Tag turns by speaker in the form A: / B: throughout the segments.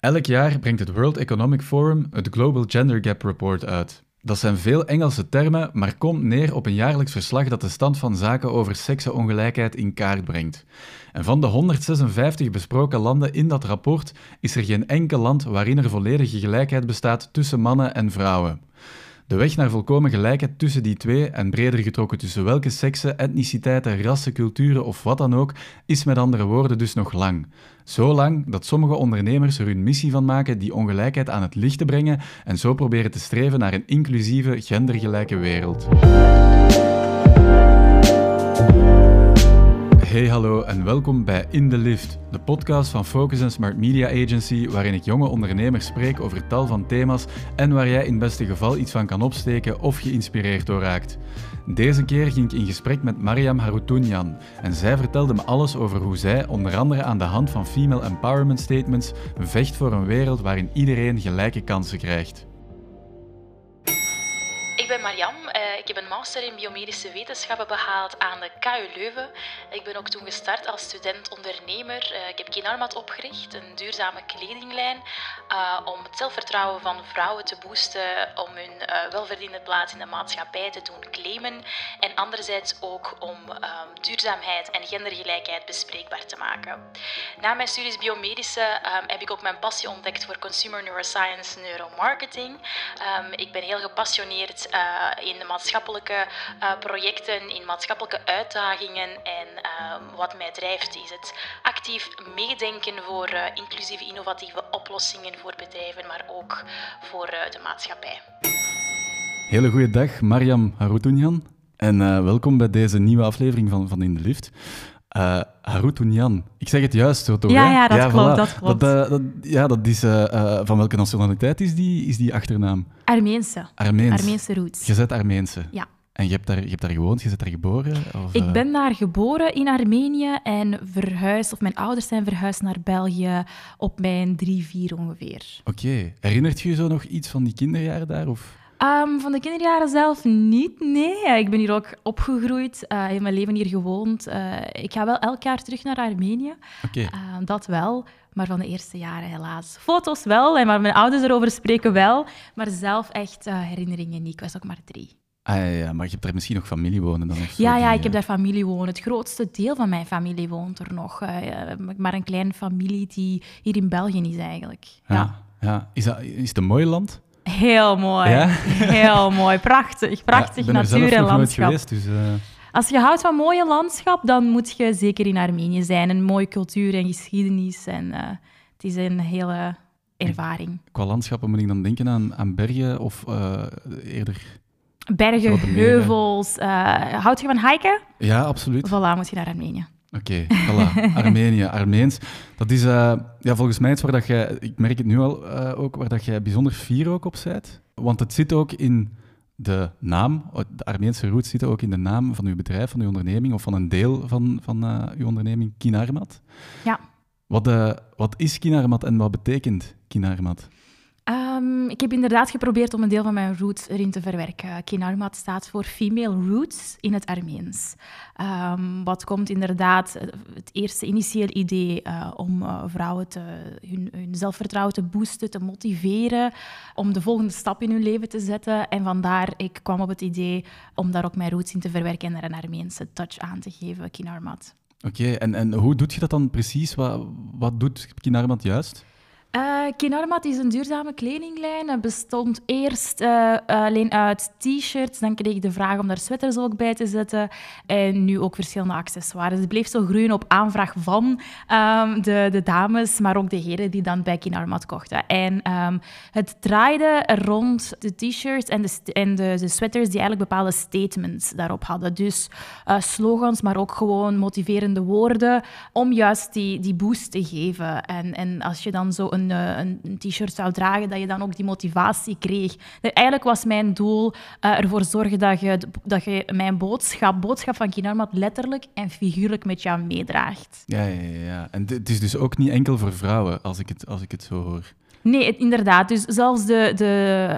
A: Elk jaar brengt het World Economic Forum het Global Gender Gap Report uit. Dat zijn veel Engelse termen, maar komt neer op een jaarlijks verslag dat de stand van zaken over seksenongelijkheid in kaart brengt. En van de 156 besproken landen in dat rapport is er geen enkel land waarin er volledige gelijkheid bestaat tussen mannen en vrouwen. De weg naar volkomen gelijkheid tussen die twee, en breder getrokken tussen welke seksen, etniciteiten, rassen, culturen of wat dan ook, is met andere woorden dus nog lang. Zo lang dat sommige ondernemers er hun missie van maken die ongelijkheid aan het licht te brengen en zo proberen te streven naar een inclusieve, gendergelijke wereld. Hey hallo en welkom bij In the Lift, de podcast van Focus Smart Media Agency, waarin ik jonge ondernemers spreek over tal van thema's en waar jij in het beste geval iets van kan opsteken of geïnspireerd door raakt. Deze keer ging ik in gesprek met Mariam Haroutounian en zij vertelde me alles over hoe zij, onder andere aan de hand van female empowerment statements, vecht voor een wereld waarin iedereen gelijke kansen krijgt.
B: Ik ben Mariam. Eh, ik heb een master in biomedische wetenschappen behaald aan de KU Leuven. Ik ben ook toen gestart als student-ondernemer. Uh, ik heb Kinarmat opgericht, een duurzame kledinglijn, uh, om het zelfvertrouwen van vrouwen te boosten, om hun welverdiende plaats in de maatschappij te doen claimen en anderzijds ook om um, duurzaamheid en gendergelijkheid bespreekbaar te maken. Na mijn studies biomedische um, heb ik ook mijn passie ontdekt voor consumer neuroscience neuromarketing. Um, ik ben heel gepassioneerd in de maatschappelijke uh, projecten, in maatschappelijke uitdagingen. En uh, wat mij drijft is het actief meedenken voor uh, inclusieve innovatieve oplossingen voor bedrijven, maar ook voor de maatschappij.
A: Hele goede dag, Mariam Haroutounian. En welkom bij deze nieuwe aflevering van, van In de Lift. Uh, Haroutounian. Ik zeg het juist zo toch?
C: Ja, ja, dat klopt. Dat klopt.
A: Dat, dat, ja, dat is, uh, van welke nationaliteit is die, is die achternaam?
C: Armeense.
A: Armeens.
C: Armeense roots.
A: Je bent Armeense?
C: Ja.
A: En je hebt daar, je hebt daar gewoond, je bent daar geboren? Of,
C: ik ben daar geboren in Armenië en verhuisd, of mijn ouders zijn verhuisd naar België op mijn drie, vier ongeveer.
A: Oké. Herinnert je je zo nog iets van die kinderjaren daar? Of?
C: Um, van de kinderjaren zelf niet, nee. Ik ben hier ook opgegroeid, uh, in mijn leven hier gewoond. Uh, ik ga wel elk jaar terug naar Armenië.
A: Okay. Uh,
C: dat wel, maar van de eerste jaren helaas. Foto's wel, en maar mijn ouders erover spreken wel. Maar zelf echt herinneringen niet. Ik was ook maar drie.
A: Ah, ja, ja, maar je hebt daar misschien nog familie wonen dan? Of
C: ja, ja, ik heb daar familie wonen. Het grootste deel van mijn familie woont er nog. maar een kleine familie die hier in België is eigenlijk. Ja,
A: ja. ja. Is, dat, is het een mooi land?
C: Heel mooi. Ja? Heel mooi. Prachtig. Prachtig
A: ja,
C: natuur en landschap.
A: Geweest, dus, uh...
C: Als je houdt van mooie landschap, dan moet je zeker in Armenië zijn. Een mooie cultuur en geschiedenis. En uh, het is een hele ervaring.
A: Qua landschappen moet ik dan denken aan, aan bergen of uh, eerder...
C: Bergen, heuvels. houd je van hiken?
A: Ja, absoluut.
C: Voilà, moet je naar Armenië.
A: Oké, okay, voilà. Armenië, Armeens. Dat is uh, ja, volgens mij iets waar dat jij, ik merk het nu al uh, ook, waar dat jij bijzonder fier ook op bent. Want het zit ook in de naam, de Armeense roots zitten ook in de naam van uw bedrijf, van uw onderneming, of van een deel van, van uh, uw onderneming, Kinarmat.
C: Ja.
A: Wat, wat is Kinarmat en wat betekent Kinarmat?
C: Um, ik heb inderdaad geprobeerd om een deel van mijn roots erin te verwerken. Kinarmat staat voor Female Roots in het Armeens. Um, wat komt inderdaad, het eerste initieel idee uh, om uh, vrouwen te, hun, hun, zelfvertrouwen te boosten, te motiveren, om de volgende stap in hun leven te zetten. En vandaar, ik kwam op het idee om daar ook mijn roots in te verwerken en er een Armeense touch aan te geven, Kinarmat.
A: Oké, en, en hoe doet je dat dan precies? Wat, wat doet Kinarmat juist?
C: Uh, Kinarmat is een duurzame kledinglijn. Het bestond eerst uh, alleen uit t-shirts. Dan kreeg ik de vraag om daar sweaters ook bij te zetten. En nu ook verschillende accessoires. Het bleef zo groeien op aanvraag van um, de, de, dames, maar ook de heren die dan bij Kinarmat kochten. En um, het draaide rond de t-shirts en, de, en de, de, sweaters die eigenlijk bepaalde statements daarop hadden. Dus uh, slogans, maar ook gewoon motiverende woorden om juist die, die boost te geven. En, en als je dan zo een, uh, een t-shirt zou dragen, dat je dan ook die motivatie kreeg. Eigenlijk was mijn doel uh, ervoor zorgen dat je, dat je mijn boodschap, boodschap van Kinarmat, letterlijk en figuurlijk met jou meedraagt.
A: Ja, ja, ja. En het is dus ook niet enkel voor vrouwen, als ik het, als ik het zo hoor.
C: Nee, inderdaad. Dus zelfs de, de,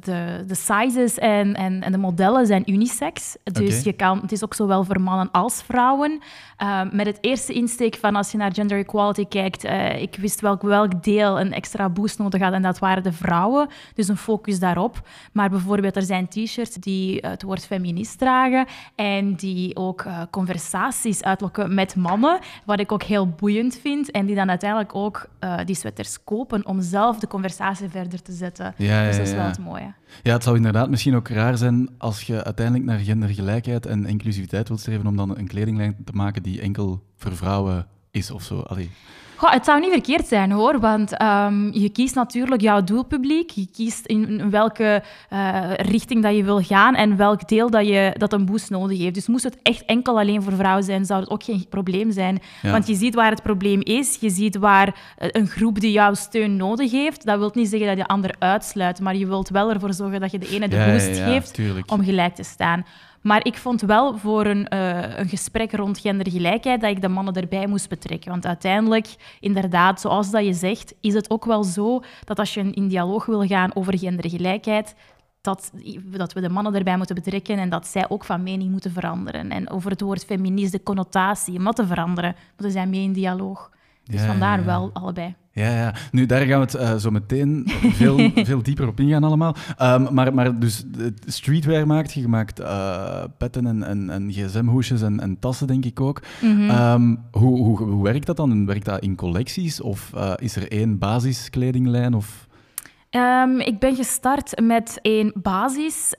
C: de, de sizes en, en, en de modellen zijn unisex. Dus okay. je kan, het is ook zowel voor mannen als vrouwen. Uh, met het eerste insteek van als je naar gender equality kijkt, uh, ik wist welk, welk deel een extra boost nodig hadden. En dat waren de vrouwen. Dus een focus daarop. Maar bijvoorbeeld, er zijn t-shirts die het woord feminist dragen. En die ook uh, conversaties uitlokken met mannen. Wat ik ook heel boeiend vind. En die dan uiteindelijk ook uh, die sweaters kopen om zelf de conversatie verder te zetten.
A: Ja,
C: dus dat is
A: ja.
C: wel het mooie.
A: Ja, het zou inderdaad misschien ook raar zijn als je uiteindelijk naar gendergelijkheid en inclusiviteit wilt streven om dan een kledinglijn te maken die enkel voor vrouwen is of zo. Allee.
C: Goh, het zou niet verkeerd zijn hoor, want um, je kiest natuurlijk jouw doelpubliek. Je kiest in welke uh, richting dat je wil gaan en welk deel dat, je, dat een boost nodig heeft. Dus moest het echt enkel alleen voor vrouwen zijn, zou het ook geen probleem zijn. Ja. Want je ziet waar het probleem is, je ziet waar uh, een groep die jouw steun nodig heeft. Dat wil niet zeggen dat je de ander uitsluit, maar je wilt wel ervoor zorgen dat je de ene de
A: ja,
C: boost
A: ja,
C: geeft
A: tuurlijk.
C: om gelijk te staan. Maar ik vond wel voor een, uh, een gesprek rond gendergelijkheid dat ik de mannen erbij moest betrekken. Want uiteindelijk, inderdaad, zoals dat je zegt, is het ook wel zo dat als je in dialoog wil gaan over gendergelijkheid, dat, dat we de mannen erbij moeten betrekken en dat zij ook van mening moeten veranderen. En over het woord feminist, de connotatie, om te veranderen, moeten zij mee in dialoog. Dus
A: Ja,
C: vandaar
A: ja, ja.
C: wel allebei.
A: Ja, ja. Nu, daar gaan we het eh, zo meteen veel, veel dieper op ingaan allemaal. Ehm, maar, maar dus streetwear maakt je, maakt eh, petten en, en, en gsm-hoesjes en, en tassen, denk ik ook.
C: Mhm.
A: Ehm, hoe, hoe, hoe werkt dat dan? Werkt dat in collecties? Of eh, is er één basiskledinglijn? Of...
C: Ehm, ik ben gestart met een basis.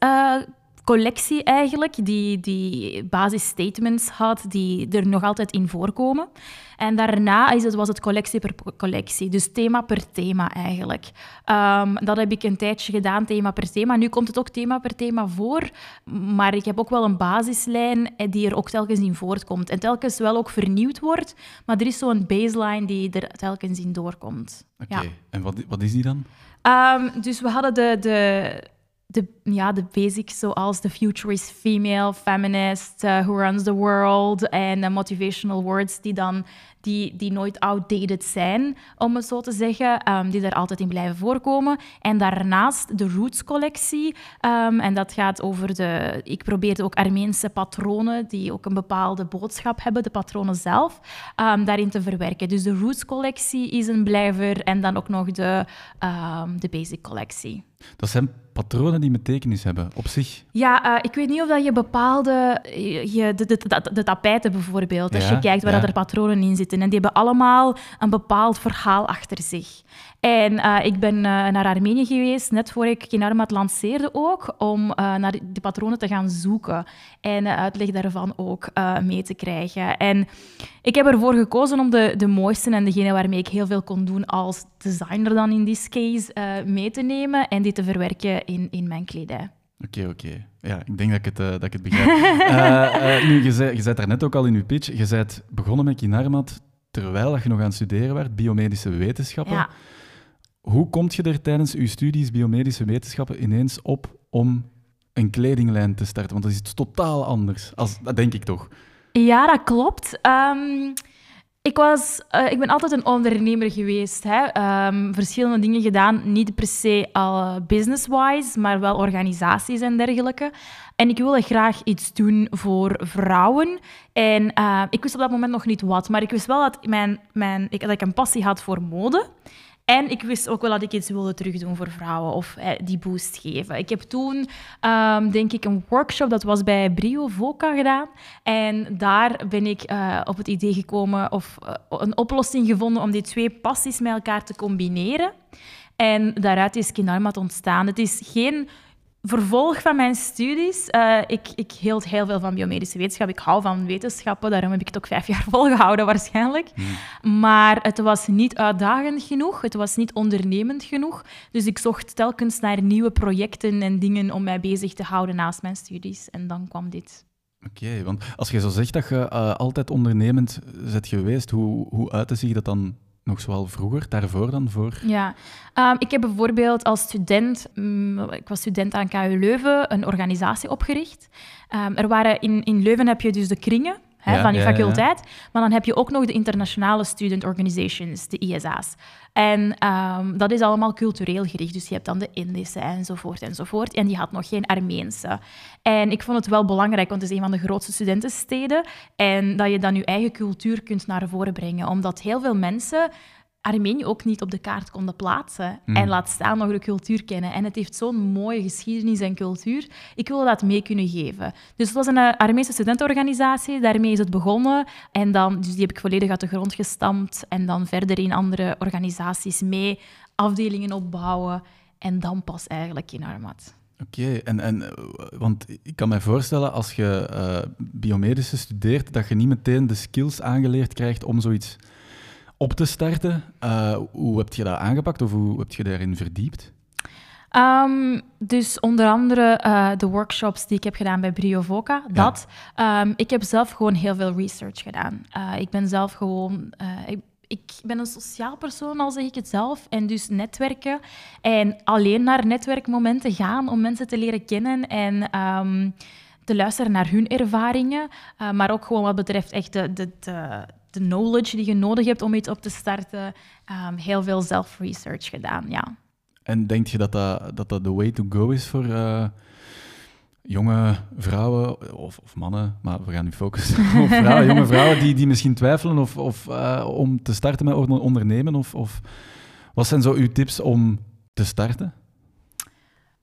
C: Collectie eigenlijk, die, die basisstatements had, die er nog altijd in voorkomen. En daarna is het, was het collectie per collectie, dus thema per thema eigenlijk. Ehm, dat heb ik een tijdje gedaan, thema per thema. Nu komt het ook thema per thema voor, maar ik heb ook wel een basislijn eh, die er ook telkens in voortkomt. En telkens wel ook vernieuwd wordt, maar er is zo'n baseline die er telkens in doorkomt.
A: Oké,
C: Ja.
A: en wat, wat is die dan?
C: Ehm, dus we hadden de, de, de, ja, de basics zoals The Future is Female, Feminist, uh, Who Runs the World en uh, motivational words die dan die, die nooit outdated zijn, om het zo te zeggen, ehm, die er altijd in blijven voorkomen. En daarnaast de Roots-collectie. ehm, en dat gaat over de... Ik probeerde ook Armeense patronen, die ook een bepaalde boodschap hebben, de patronen zelf, ehm, daarin te verwerken. Dus de Roots-collectie is een blijver en dan ook nog de, de Basic-collectie.
A: Dat zijn patronen die betekenis hebben, op zich.
C: Ja, eh, ik weet niet of dat je bepaalde... Je, de, de, de, de tapijten bijvoorbeeld, als je kijkt waar
A: ja.
C: dat er patronen in zitten. En die hebben allemaal een bepaald verhaal achter zich. En eh, ik ben eh, naar Armenië geweest, net voor ik Kinarmat lanceerde ook, om eh, naar de patronen te gaan zoeken. En uitleg daarvan ook mee te krijgen. En ik heb ervoor gekozen om de, de mooiste en degene waarmee ik heel veel kon doen als designer dan in this case, mee te nemen en die te verwerken in, in mijn kledij.
A: Oké, oké. Ja, ik denk dat ik het, dat ik het begrijp. Eh, nu, je zei, je zei daar net ook al in je pitch, je bent begonnen met Kinarmat terwijl dat je nog aan het studeren was, biomedische wetenschappen.
C: Ja.
A: Hoe kom je er tijdens je studies biomedische wetenschappen ineens op om een kledinglijn te starten? Want dat is iets totaal anders. Als, dat denk ik toch.
C: Ja, dat klopt. Ehm, ik, was, eh, ik ben altijd een ondernemer geweest. Hè. Ehm, verschillende dingen gedaan, niet per se al business-wise, maar wel organisaties en dergelijke. En ik wilde graag iets doen voor vrouwen. En eh, ik wist op dat moment nog niet wat, maar ik wist wel dat, mijn, mijn, ik, dat ik een passie had voor mode. En ik wist ook wel dat ik iets wilde terugdoen voor vrouwen of die boost geven. Ik heb toen, ehm, denk ik, een workshop, dat was bij Brio Voca gedaan. En daar ben ik eh, op het idee gekomen of eh, een oplossing gevonden om die twee passies met elkaar te combineren. En daaruit is Kinarmat ontstaan. Het is geen vervolg van mijn studies. Eh, ik, ik hield heel veel van biomedische wetenschap. Ik hou van wetenschappen, daarom heb ik het ook vijf jaar volgehouden waarschijnlijk. Maar het was niet uitdagend genoeg, het was niet ondernemend genoeg. Dus ik zocht telkens naar nieuwe projecten en dingen om mij bezig te houden naast mijn studies. En dan kwam dit.
A: Oké, want als je zo zegt dat je eh, altijd ondernemend bent geweest, hoe, hoe uitte zich dat dan nog zoal vroeger, daarvoor dan voor?
C: Ja, Ehm, ik heb bijvoorbeeld als student, mm, ik was student aan KU Leuven, een organisatie opgericht. Ehm, er waren in, in Leuven heb je dus de kringen hè,
A: Ja,
C: van je faculteit, maar dan heb je ook nog de internationale student organizations, de ISA's. En ehm, dat is allemaal cultureel gericht, dus je hebt dan de Indische enzovoort enzovoort. En die had nog geen Armeense. En ik vond het wel belangrijk, want het is een van de grootste studentensteden, en dat je dan je eigen cultuur kunt naar voren brengen, omdat heel veel mensen Armenië ook niet op de kaart konden plaatsen. En laat staan nog de cultuur kennen. En het heeft zo'n mooie geschiedenis en cultuur. Ik wilde dat mee kunnen geven. Dus het was een uh, Armeense studentenorganisatie. Daarmee is het begonnen. En dan, dus die heb ik volledig uit de grond gestampt. En dan verder in andere organisaties mee afdelingen opbouwen. En dan pas eigenlijk in Armat.
A: Oké, en, en want ik kan me voorstellen als je uh, biomedische studeert, dat je niet meteen de skills aangeleerd krijgt om zoiets op te starten. Uh, hoe heb je dat aangepakt of hoe heb je daarin verdiept?
C: Um, dus onder andere uh, de workshops die ik heb gedaan bij Briovoca. Ja. Dat. Um, ik heb zelf gewoon heel veel research gedaan. Uh, ik ben zelf gewoon... Ik, ik, ben een sociaal persoon, al zeg ik het zelf. En dus netwerken. En alleen naar netwerkmomenten gaan om mensen te leren kennen. En... Um, te luisteren naar hun ervaringen, uh, maar ook gewoon wat betreft echt de, de, de, de, knowledge die je nodig hebt om iets op te starten. Um, heel veel self-research gedaan, ja.
A: En denk je dat dat, dat, dat de way to go is voor uh, jonge vrouwen of, of, mannen, maar we gaan nu focussen op vrouwen, jonge vrouwen die, die misschien twijfelen of, of uh, om te starten met ondernemen? Of, of wat zijn zo uw tips om te starten?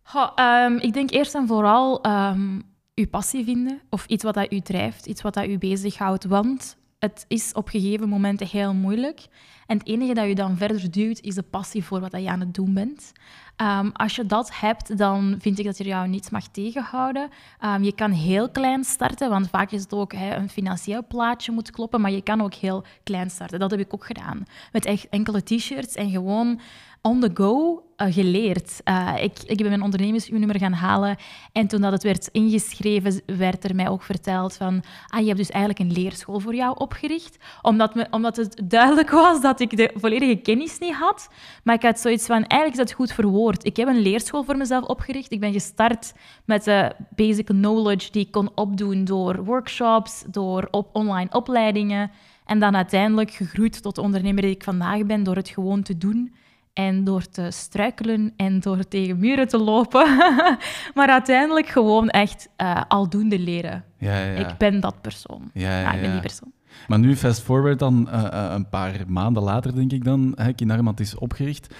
C: Goh, um, ik denk eerst en vooral um, uw passie vinden of iets wat dat u drijft, iets wat dat u bezighoudt. Want het is op gegeven momenten heel moeilijk. En het enige dat je dan verder duwt, is de passie voor wat je aan het doen bent. Um, als je dat hebt, dan vind ik dat je jou niets mag tegenhouden. Um, je kan heel klein starten, want vaak is het ook een financieel plaatje moet kloppen, maar je kan ook heel klein starten. Dat heb ik ook gedaan. Met echt enkele t-shirts en gewoon on the go uh, geleerd. Uh, ik, ik ben mijn ondernemersuurnummer gaan halen en toen dat het werd ingeschreven, werd er mij ook verteld van ah, je hebt dus eigenlijk een leerschool voor jou opgericht. Omdat, me, omdat het duidelijk was dat ik de volledige kennis niet had. Maar ik had zoiets van, eigenlijk is dat goed verwoord. Ik heb een leerschool voor mezelf opgericht. Ik ben gestart met de basic knowledge die ik kon opdoen door workshops, door op online opleidingen. En dan uiteindelijk gegroeid tot de ondernemer die ik vandaag ben door het gewoon te doen en door te struikelen en door tegen muren te lopen. maar uiteindelijk gewoon echt uh, aldoende leren.
A: Ja, ja,
C: Ik ben dat persoon.
A: Ja, ja,
C: ik ben die persoon.
A: Maar nu, fast forward dan, uh, uh, een paar maanden later, denk ik dan, hè, Kinarmat is opgericht.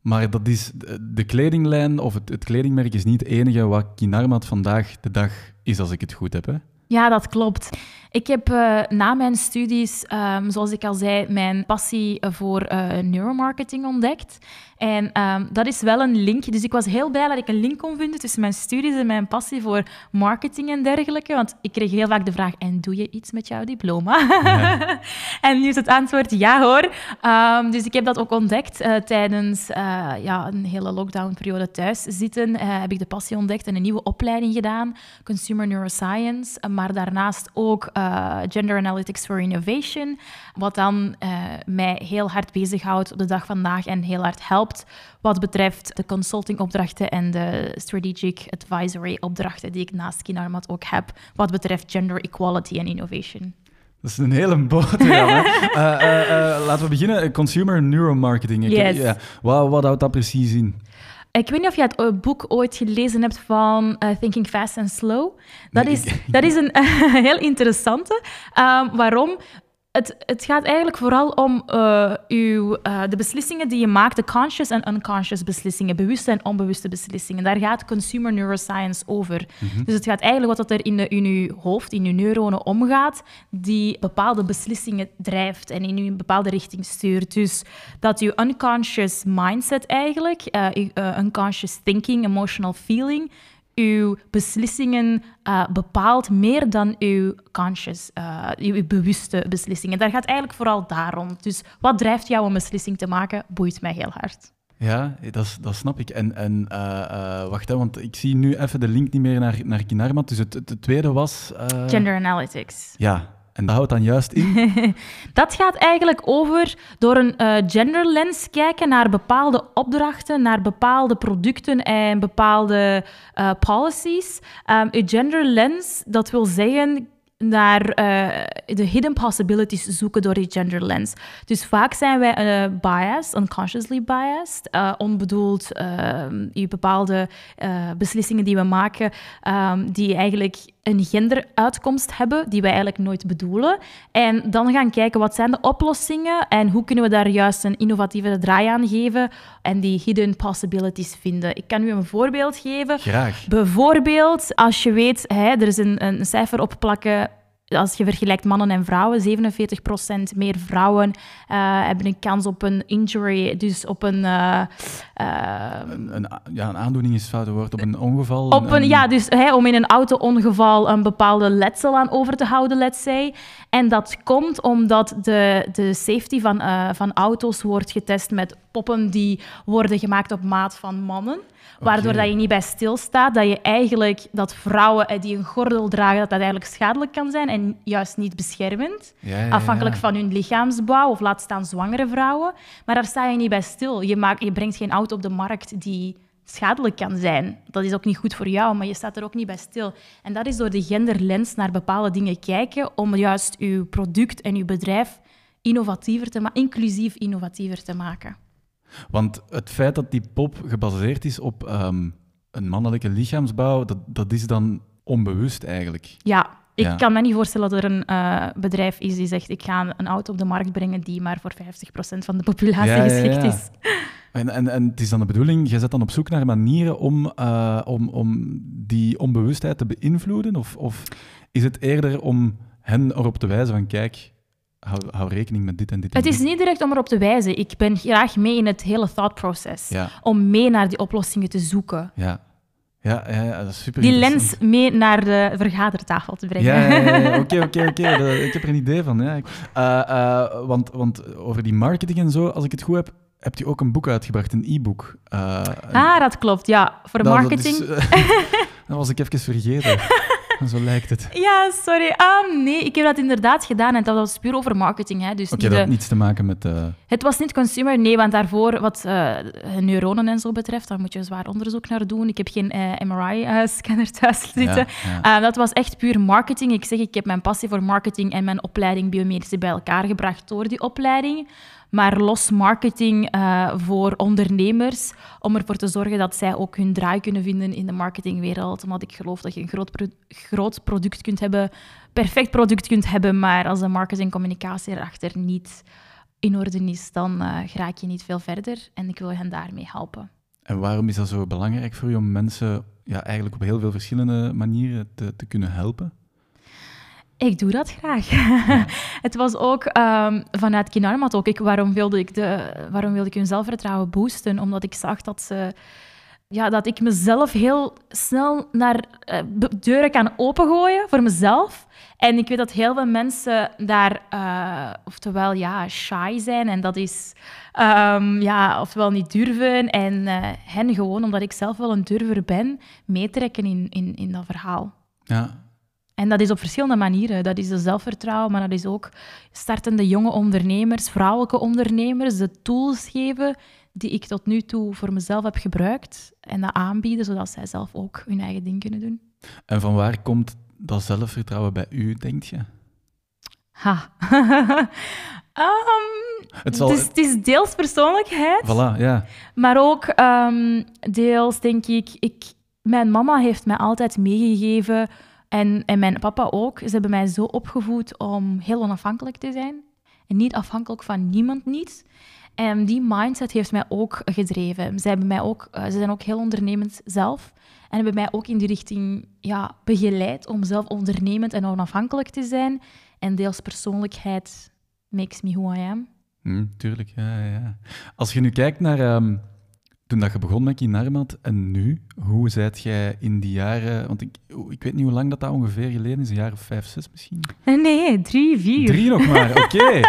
A: Maar dat is, de kledinglijn of het, het kledingmerk is niet het enige wat Kinarmat vandaag de dag is, als ik het goed heb. Hè?
C: Ja, dat klopt. Ik heb uh, na mijn studies, um, zoals ik al zei, mijn passie voor uh, neuromarketing ontdekt. En um, dat is wel een link. Dus ik was heel blij dat ik een link kon vinden tussen mijn studies en mijn passie voor marketing en dergelijke. Want ik kreeg heel vaak de vraag, en doe je iets met jouw diploma? Ja. en nu is het antwoord ja hoor. Um, dus ik heb dat ook ontdekt uh, tijdens ja, een hele lockdownperiode thuis zitten. Heb ik de passie ontdekt en een nieuwe opleiding gedaan, Consumer Neuroscience. Maar daarnaast ook Gender Analytics for Innovation, wat dan mij heel hard bezighoudt op de dag vandaag en heel hard helpt wat betreft de consultingopdrachten en de strategic advisory opdrachten die ik naast Kinarmat ook heb, wat betreft gender equality en innovation.
A: Dat is een hele boterham. uh, uh, uh, laten we beginnen. Consumer neuromarketing.
C: Yes.
A: Ja. Wat, wat houdt dat precies in?
C: Ik weet niet of je het boek ooit gelezen hebt van uh, Thinking Fast and Slow. Dat, nee, is, ik... dat is een heel interessante. Um, waarom? Het, het, gaat eigenlijk vooral om uh, uw, uh, de beslissingen die je maakt, de conscious en unconscious beslissingen, bewuste en onbewuste beslissingen. Daar gaat consumer neuroscience over. Mm -hmm. Dus het gaat eigenlijk wat er in, de, in uw hoofd, in uw neuronen omgaat, die bepaalde beslissingen drijft en in uw bepaalde richting stuurt. Dus dat uw unconscious mindset eigenlijk, uh, uw unconscious thinking, emotional feeling, uw beslissingen uh, bepaalt meer dan uw conscious, uh, uw bewuste beslissingen. Daar gaat eigenlijk vooral daarom. Dus wat drijft jou om een beslissing te maken, boeit mij heel hard.
A: Ja, dat, dat snap ik. En, en uh, wacht, hè, want ik zie nu even de link niet meer naar, naar Kinarmat. Dus het, het, het tweede was...
C: Gender Analytics.
A: Ja, en dat houdt dan juist in?
C: dat gaat eigenlijk over door een uh, genderlens kijken naar bepaalde opdrachten, naar bepaalde producten en bepaalde uh, policies. Um, een genderlens, dat wil zeggen naar uh, de hidden possibilities zoeken door die gender lens. Dus vaak zijn wij biased, unconsciously biased, uh, onbedoeld, je bepaalde beslissingen die we maken, um, die eigenlijk een genderuitkomst hebben, die wij eigenlijk nooit bedoelen. En dan gaan kijken wat zijn de oplossingen en hoe kunnen we daar juist een innovatieve draai aan geven en die hidden possibilities vinden. Ik kan u een voorbeeld geven.
A: Graag.
C: Bijvoorbeeld, als je weet, hè, er is een, een cijfer opplakken als je vergelijkt mannen en vrouwen, 47% meer vrouwen uh, hebben een kans op een injury, dus op een... Uh,
A: uh, een, een, ja, een aandoening is het foute woord, op een ongeval.
C: Op een, Ja, dus om in een auto-ongeval een bepaalde letsel aan over te houden, let's say. En dat komt omdat de, de safety van, van auto's wordt getest met poppen die worden gemaakt op maat van mannen. Waardoor dat je niet bij stilstaat, dat je eigenlijk dat vrouwen die een gordel dragen, dat dat eigenlijk schadelijk kan zijn en juist niet beschermend. afhankelijk van hun lichaamsbouw of laat staan zwangere vrouwen. Maar daar sta je niet bij stil. Je, maakt, je brengt geen auto op de markt die schadelijk kan zijn. Dat is ook niet goed voor jou, maar je staat er ook niet bij stil. En dat is door de genderlens naar bepaalde dingen kijken om juist je product en je bedrijf innovatiever te inclusief innovatiever te maken.
A: Want het feit dat die pop gebaseerd is op ehm, een mannelijke lichaamsbouw, dat, dat is dan onbewust eigenlijk.
C: Ja, ik kan me niet voorstellen dat er een uh, bedrijf is die zegt: Ik ga een auto op de markt brengen die maar voor 50% van de populatie ja, geschikt is.
A: En, en, en het is dan de bedoeling, je zet dan op zoek naar manieren om, uh, om, om die onbewustheid te beïnvloeden? Of, of is het eerder om hen erop te wijzen van: Kijk, hou, rekening met dit en dit.
C: het is niet direct om erop te wijzen. Ik ben graag mee in het hele thought process. Om mee naar die oplossingen te zoeken.
A: Ja. Ja, ja, dat is super
C: Die lens mee naar de vergadertafel te brengen.
A: Ja, oké, oké, oké. Ik heb er een idee van. Ja. Uh, uh, want, want over die marketing en zo, als ik het goed heb, hebt u ook een boek uitgebracht, een e-book.
C: Uh, ah, dat klopt, ja. Voor marketing. Dat, is,
A: dat was ik even vergeten. Zo lijkt het.
C: Ja, sorry. Um, nee, ik heb dat inderdaad gedaan en dat was puur over marketing. Hè. Dus
A: Oké, okay, dat had niets te maken met... Uh...
C: Het was niet consumer, nee, want daarvoor, wat uh, neuronen en zo betreft, daar moet je zwaar onderzoek naar doen. Ik heb geen uh, eh, MRI-scanner thuis zitten. Ja, ja. dat was echt puur marketing. Ik zeg, ik heb mijn passie voor marketing en mijn opleiding biomedische bij elkaar gebracht door die opleiding maar los marketing uh, voor ondernemers, om ervoor te zorgen dat zij ook hun draai kunnen vinden in de marketingwereld. Omdat ik geloof dat je een groot, groot product kunt hebben, perfect product kunt hebben, maar als de marketingcommunicatie erachter niet in orde is, dan uh, raak je niet veel verder. En ik wil hen daarmee helpen.
A: En waarom is dat zo belangrijk voor je om mensen ja, eigenlijk op heel veel verschillende manieren te, te kunnen helpen?
C: Ik doe dat graag. het was ook um, vanuit Kinarmat ook. Ik, waarom, wilde ik de, waarom wilde ik hun zelfvertrouwen boosten? Omdat ik zag dat, ze, ja, dat ik mezelf heel snel naar uh, deuren kan opengooien voor mezelf. En ik weet dat heel veel mensen daar, uh, oftewel ja, shy zijn. En dat is, um, ja, oftewel niet durven. En uh, hen gewoon, omdat ik zelf wel een durver ben, meetrekken in, in, in dat verhaal.
A: Ja,
C: en dat is op verschillende manieren. Dat is de zelfvertrouwen, maar dat is ook startende jonge ondernemers, vrouwelijke ondernemers, de tools geven die ik tot nu toe voor mezelf heb gebruikt en dat aanbieden, zodat zij zelf ook hun eigen ding kunnen doen.
A: En van waar komt dat zelfvertrouwen bij u, denk je?
C: Ha. um, het, zal... dus, het, is deels persoonlijkheid.
A: Voilà, ja.
C: Maar ook um, deels, denk ik, ik... Mijn mama heeft mij altijd meegegeven en, en mijn papa ook. Ze hebben mij zo opgevoed om heel onafhankelijk te zijn. En niet afhankelijk van niemand niet. En die mindset heeft mij ook gedreven. Ze, hebben mij ook, eh, ze zijn ook heel ondernemend zelf. En hebben mij ook in die richting ja, begeleid om zelf ondernemend en onafhankelijk te zijn. En deels persoonlijkheid makes me who I am.
A: Mm, tuurlijk, ja, ja. Als je nu kijkt naar ehm, toen dat je begon met Kinarmat en nu, hoe zijt jij in die jaren... Want ik, ik weet niet hoe lang dat, dat ongeveer geleden is, een jaar of vijf, zes misschien?
C: Nee, drie, vier.
A: Drie nog maar, oké.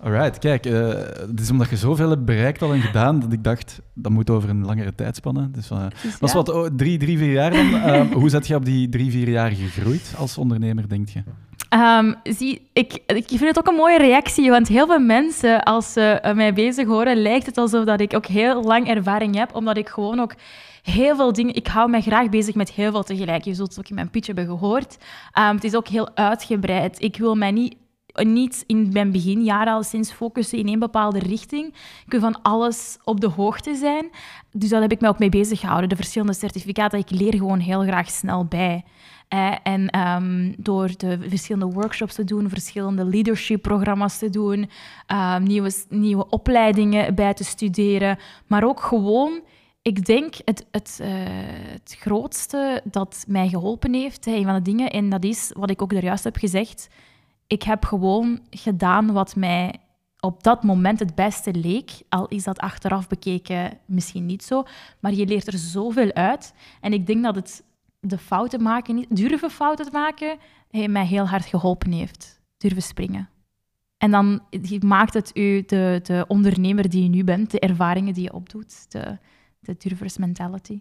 A: Alright, kijk, uh, het is omdat je zoveel hebt bereikt al en gedaan, dat ik dacht, dat moet over een langere tijdspanne. Dus, uh, dus is wat, oh, drie, drie, vier jaar dan. Uh, hoe zet je op die drie, vier jaar gegroeid als ondernemer, denk je?
C: Um, zie, ik, ik vind het ook een mooie reactie, want heel veel mensen, als ze mij bezig horen, lijkt het alsof dat ik ook heel lang ervaring heb, omdat ik gewoon ook heel veel dingen... Ik hou mij graag bezig met heel veel tegelijk. Je zult het ook in mijn pitch hebben gehoord. Um, het is ook heel uitgebreid. Ik wil mij niet niet in mijn beginjaren al sinds focussen in één bepaalde richting. Ik wil van alles op de hoogte zijn. Dus daar heb ik me ook mee bezig gehouden. De verschillende certificaten, ik leer gewoon heel graag snel bij. Eh, en ehm, door de verschillende workshops te doen, verschillende leadership-programma's te doen, um, nieuwe, nieuwe opleidingen bij te studeren, maar ook gewoon ik denk het, het, uh, het grootste dat mij geholpen heeft, een van de dingen, en dat is wat ik ook er juist heb gezegd. Ik heb gewoon gedaan wat mij op dat moment het beste leek. Al is dat achteraf bekeken misschien niet zo. Maar je leert er zoveel uit. En ik denk dat het de fouten maken, durven fouten te maken, mij heel hard geholpen heeft. Durven springen. En dan maakt het u de, de ondernemer die je nu bent, de ervaringen die je opdoet, de, de durvers mentality.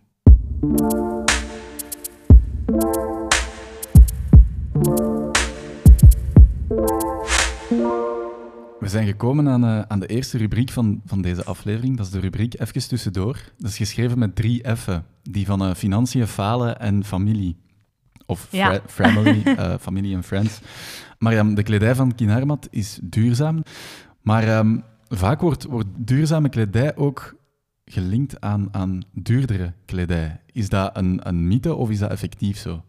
A: We zijn gekomen aan, uh, aan de eerste rubriek van, van deze aflevering. Dat is de rubriek Even tussendoor. Dat is geschreven met drie F'en. Die van uh, financiën, falen en familie. Of ja. family, uh, familie en friends. Maar um, de kledij van Kinarmat is duurzaam. Maar um, vaak wordt, wordt duurzame kledij ook gelinkt aan, aan duurdere kledij. Is dat een, een mythe of is dat effectief zo?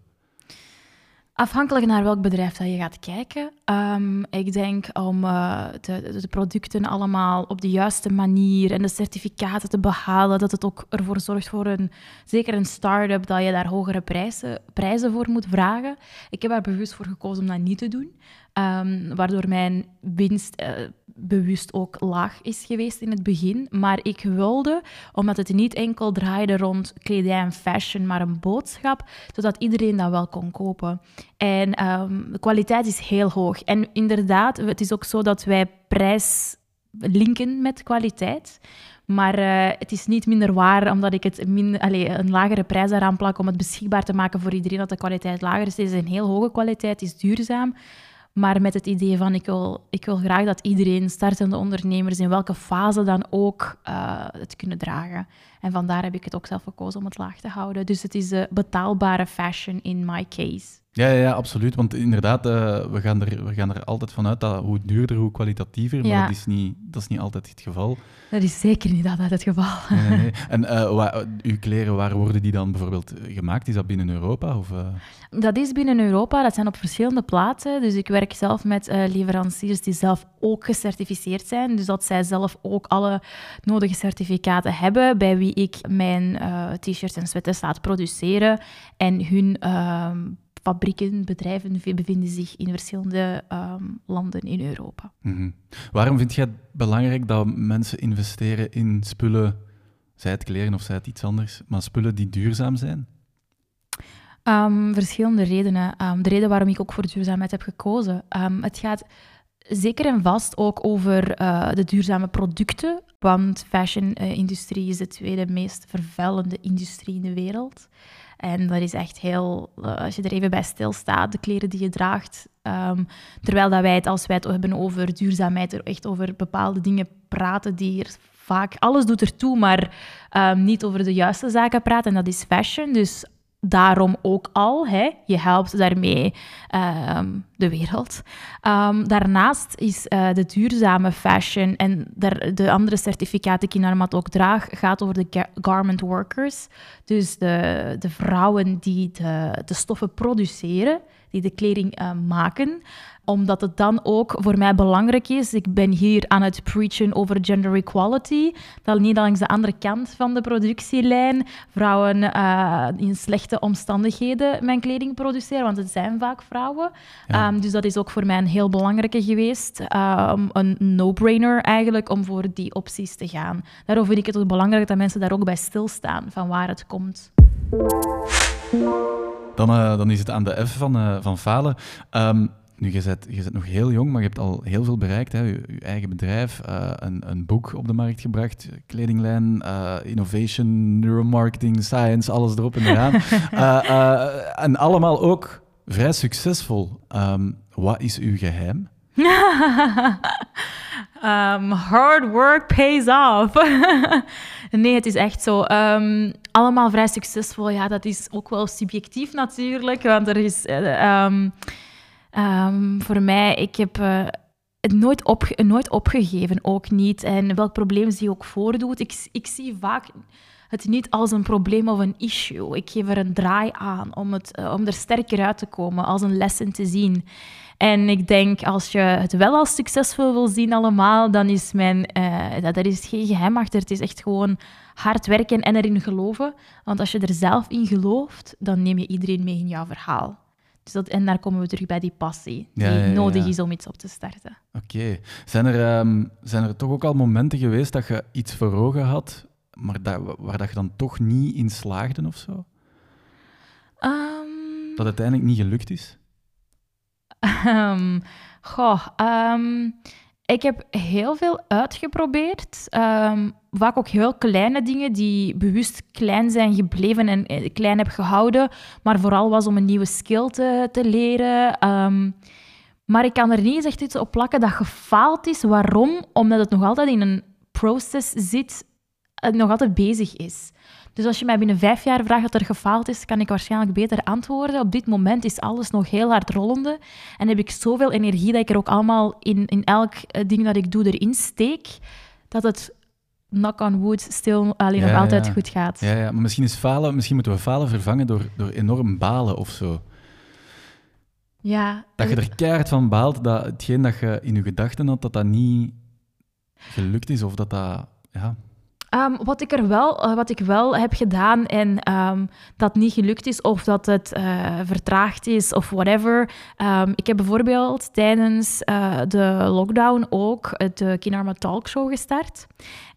C: Afhankelijk naar welk bedrijf dat je gaat kijken. Um, ik denk om uh, de, producten allemaal op de juiste manier en de certificaten te behalen, dat het ook ervoor zorgt voor een, zeker een start-up, dat je daar hogere prijzen, prijzen voor moet vragen. Ik heb er bewust voor gekozen om dat niet te doen. Um, waardoor mijn winst uh, bewust ook laag is geweest in het begin. Maar ik wilde, omdat het niet enkel draaide rond kledij en fashion, maar een boodschap, zodat iedereen dat wel kon kopen. En um, de kwaliteit is heel hoog. En inderdaad, het is ook zo dat wij prijs linken met kwaliteit. Maar uh, het is niet minder waar omdat ik het allez, een lagere prijs eraan plak om het beschikbaar te maken voor iedereen dat de kwaliteit lager is. Het is een heel hoge kwaliteit, het is duurzaam. Maar met het idee van ik wil, ik wil graag dat iedereen, startende ondernemers, in welke fase dan ook, uh, het kunnen dragen. En vandaar heb ik het ook zelf gekozen om het laag te houden. Dus het is uh, betaalbare fashion in my case.
A: Ja, ja, ja, absoluut. Want inderdaad, uh, we, gaan er, we gaan er altijd vanuit dat hoe duurder, hoe kwalitatiever. Maar dat, is niet, dat is niet altijd het geval.
C: Dat is zeker niet altijd het geval.
A: Nee, nee. En uh, uw kleren, waar worden die dan bijvoorbeeld gemaakt? Is dat binnen Europa? Of, uh...
C: Dat is binnen Europa. Dat zijn op verschillende plaatsen. Dus ik werk zelf met leveranciers die zelf ook gecertificeerd zijn. Dus dat zij zelf ook alle nodige certificaten hebben, bij wie ik mijn t-shirts en sweaters laat produceren. En hun ehm, fabrieken, bedrijven bevinden zich in verschillende ehm, landen in Europa.
A: Mhm. Waarom vind jij het belangrijk dat mensen investeren in spullen, zij het kleren of zij het iets anders, maar spullen die duurzaam zijn?
C: Um, verschillende redenen. Um, de reden waarom ik ook voor duurzaamheid heb gekozen. het gaat zeker en vast ook over uh, de duurzame producten, want fashion-industrie is de tweede meest vervuilende industrie in de wereld. En dat is echt heel, eh, als je er even bij stilstaat, de kleren die je draagt. Ehm, terwijl dat wij het, als wij het hebben over duurzaamheid, er echt over bepaalde dingen praten die er vaak, alles doet ertoe, maar um, niet over de juiste zaken praten. En dat is fashion. Dus daarom ook al. Hè. Je helpt daarmee ehm, de wereld. Um, daarnaast is uh, de duurzame fashion en de, de andere certificaten die ik in Armat ook draag, gaat over de garment workers. Dus de, de vrouwen die de, de stoffen produceren, die de kleding uh, maken omdat het dan ook voor mij belangrijk is. Ik ben hier aan het preachen over gender equality. Dat niet langs de andere kant van de productielijn vrouwen uh, in slechte omstandigheden mijn kleding produceren, want het zijn vaak vrouwen. Um, dus dat is ook voor mij een heel belangrijke geweest. Um, een no-brainer eigenlijk om voor die opties te gaan. Daarom vind ik het ook belangrijk dat mensen daar ook bij stilstaan van waar het komt.
A: Dan, uh, dan is het aan de F van, uh, van falen. Um, nu, je bent, je bent nog heel jong, maar je hebt al heel veel bereikt. Hè. Je, je eigen bedrijf, uh, een, een, boek op de markt gebracht, kledinglijn, uh, innovation, neuromarketing, science, alles erop en eraan. uh, en allemaal ook vrij succesvol. Um, wat is uw geheim?
C: um, hard work pays off. nee, het is echt zo. Um, allemaal vrij succesvol. Ja, dat is ook wel subjectief natuurlijk, want er is... Um, Ehm, voor mij, ik heb uh, het nooit, nooit opgegeven, ook niet. En welk probleem zich ook voordoet, ik, ik zie vaak het niet als een probleem of een issue. Ik geef er een draai aan om, het, eh, om er sterker uit te komen, als een lessen te zien. En ik denk, als je het wel als succesvol wil zien allemaal, dan is mijn... Uh, dat, is geen geheim achter. Het is echt gewoon hard werken en erin geloven. Want als je er zelf in gelooft, dan neem je iedereen mee in jouw verhaal. Dus dat, en daar komen we terug bij die passie die nodig is om iets op te starten.
A: Oké. Zijn, er, ehm, zijn er toch ook al momenten geweest dat je iets voor ogen had, maar dat, waar dat je dan toch niet in slaagde of zo?
C: Um...
A: Dat uiteindelijk niet gelukt is?
C: Um, goh, ik heb heel veel uitgeprobeerd. Vaak ook heel kleine dingen die bewust klein zijn gebleven en eh, klein heb gehouden. Maar vooral was om een nieuwe skill te, te leren. maar ik kan er niet echt iets op plakken dat gefaald is. Waarom? Omdat het nog altijd in een proces zit, het nog altijd bezig is. Dus als je mij binnen vijf jaar vraagt dat er gefaald is, kan ik waarschijnlijk beter antwoorden. Op dit moment is alles nog heel hard rollende. En heb ik zoveel energie dat ik er ook allemaal in, in elk eh, ding dat ik doe erin steek, dat het knock on wood stil alleen nog altijd goed gaat.
A: Ja, ja, maar misschien, is falen, misschien moeten we falen vervangen door, door enorm balen of zo.
C: Ja.
A: Dat je er keihard van baalt dat hetgeen dat je in je gedachten had, dat dat niet gelukt is of dat dat... Ja.
C: Ehm, wat, ik er wel, eh, wat ik wel heb gedaan en um, dat niet gelukt is of dat het uh, vertraagd is of whatever. Um, ik heb bijvoorbeeld tijdens uh, de lockdown ook de Kinarma Talk Show gestart.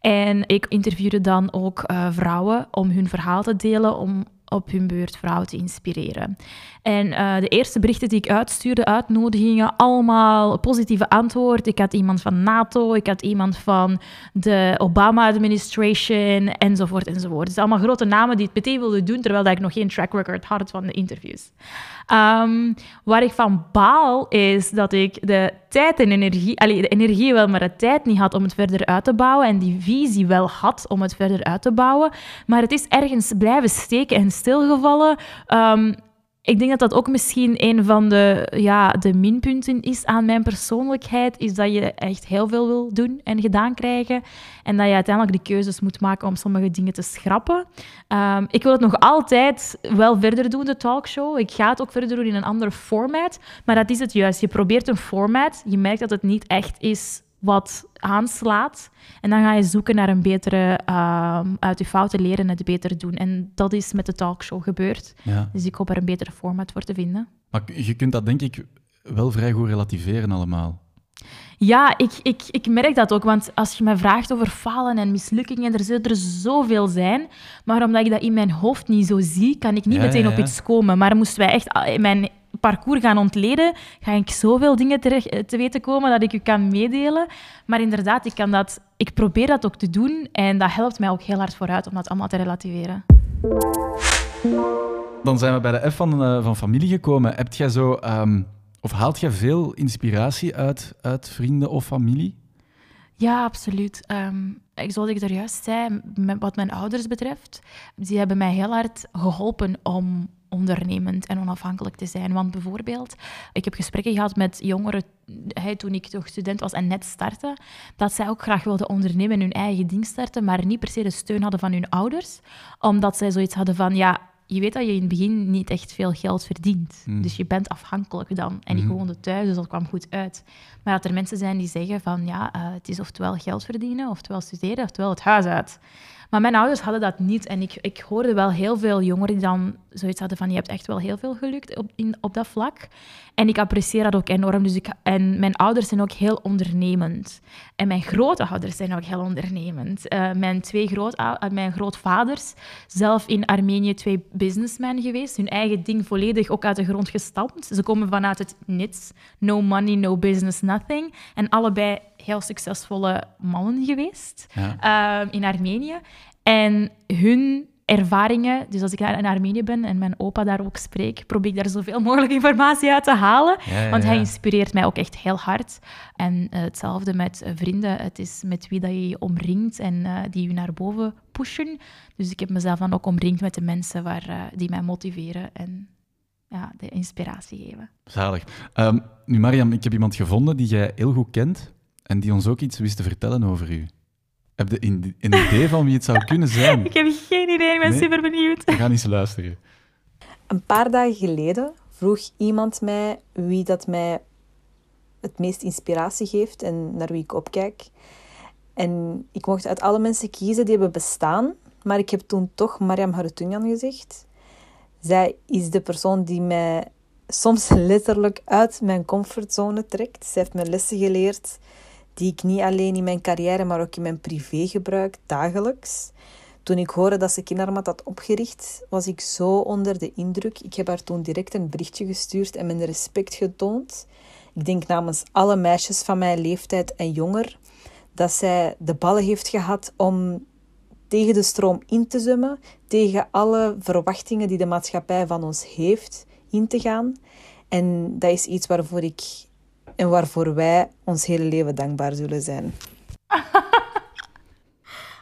C: En ik interviewde dan ook vrouwen om hun verhaal te delen, om op hun beurt vrouwen te inspireren. En uh, de eerste berichten die ik uitstuurde, uitnodigingen, allemaal positieve antwoord. Ik had iemand van NATO, ik had iemand van de Obama-administration, enzovoort, enzovoort. Dus allemaal grote namen die het meteen wilden doen, terwijl ik nog geen track record had van de interviews. Um, waar ik van baal is dat ik de tijd en energie, allee, de energie wel, maar de tijd niet had om het verder uit te bouwen en die visie wel had om het verder uit te bouwen. Maar het is ergens blijven steken en stilgevallen. Um, ik denk dat dat ook misschien een van de, ja, de minpunten is aan mijn persoonlijkheid, is dat je echt heel veel wil doen en gedaan krijgen. En dat je uiteindelijk de keuzes moet maken om sommige dingen te schrappen. Um, ik wil het nog altijd wel verder doen, de talkshow. Ik ga het ook verder doen in een ander format. Maar dat is het juist. Je probeert een format, je merkt dat het niet echt is wat aanslaat. En dan ga je zoeken naar een betere, uh, uit je fouten leren en het beter doen. En dat is met de talkshow gebeurd. Ja. Dus ik hoop er een betere format voor te vinden.
A: Maar je kunt dat denk ik wel vrij goed relativeren allemaal.
C: Ja, ik, ik, ik merk dat ook. Want als je me vraagt over falen en mislukkingen, er zullen er zoveel zijn. Maar omdat ik dat in mijn hoofd niet zo zie, kan ik niet meteen op iets komen. Maar moesten wij echt ah, mijn parcours gaan ontleden, ga ik zoveel dingen terecht, te weten komen dat ik u kan meedelen. Maar inderdaad, ik, kan dat, ik probeer dat ook te doen. En dat helpt mij ook heel hard vooruit om dat allemaal te relativeren.
A: Dan zijn we bij de F van, uh, van familie gekomen. Heb jij zo... Um of haalt je veel inspiratie uit, uit vrienden of familie?
C: Ja, absoluut. Um, zoals ik er juist zei, wat mijn ouders betreft, die hebben mij heel hard geholpen om ondernemend en onafhankelijk te zijn. Want bijvoorbeeld, ik heb gesprekken gehad met jongeren toen ik toch student was en net startte, dat zij ook graag wilden ondernemen en hun eigen ding starten, maar niet per se de steun hadden van hun ouders, omdat zij zoiets hadden van, ja, je weet dat je in het begin niet echt veel geld verdient. Hmm. Dus je bent afhankelijk dan. En ik hmm. woonde thuis, dus dat kwam goed uit. Maar dat er mensen zijn die zeggen van ja, uh, het is oftewel geld verdienen, oftewel studeren, oftewel het huis uit. Maar mijn ouders hadden dat niet. En ik, ik hoorde wel heel veel jongeren die dan zoiets hadden van... Je hebt echt wel heel veel gelukt op, in, op dat vlak. En ik apprecieer dat ook enorm. Dus ik, en mijn ouders zijn ook heel ondernemend. En mijn grootouders zijn ook heel ondernemend. Uh, mijn twee groot, uh, mijn grootvaders, zelf in Armenië twee businessmen geweest. Hun eigen ding volledig ook uit de grond gestampt. Ze komen vanuit het niets. No money, no business, nothing. En allebei heel succesvolle mannen geweest ja. uh, in Armenië. En hun ervaringen, dus als ik in Armenië ben en mijn opa daar ook spreek, probeer ik daar zoveel mogelijk informatie uit te halen. want hij inspireert mij ook echt heel hard. En uh, hetzelfde met uh, vrienden. Het is met wie dat je je omringt en uh, die je naar boven pushen. Dus ik heb mezelf dan ook omringd met de mensen waar, die mij motiveren. En ja, de inspiratie geven.
A: Zalig. Um, nu, Mariam, ik heb iemand gevonden die jij heel goed kent en die ons ook iets wist te vertellen over u. Heb je een, idee van wie het zou kunnen zijn?
C: ik heb geen idee, ik ben super benieuwd.
A: We gaan eens luisteren.
D: Een paar dagen geleden vroeg iemand mij wie dat mij het meest inspiratie geeft en naar wie ik opkijk. En ik mocht uit alle mensen kiezen die hebben bestaan, maar ik heb toen toch Mariam Harutunjan gezegd. Zij is de persoon die mij soms letterlijk uit mijn comfortzone trekt. Zij heeft me lessen geleerd die ik niet alleen in mijn carrière, maar ook in mijn privé gebruik dagelijks. Toen ik hoorde dat ze Kindermat had opgericht, was ik zo onder de indruk. Ik heb haar toen direct een berichtje gestuurd en mijn respect getoond. Ik denk namens alle meisjes van mijn leeftijd en jonger dat zij de ballen heeft gehad om tegen de stroom in te zwemmen, tegen alle verwachtingen die de maatschappij van ons heeft in te gaan. En dat is iets waarvoor ik en waarvoor wij ons hele leven dankbaar zullen zijn.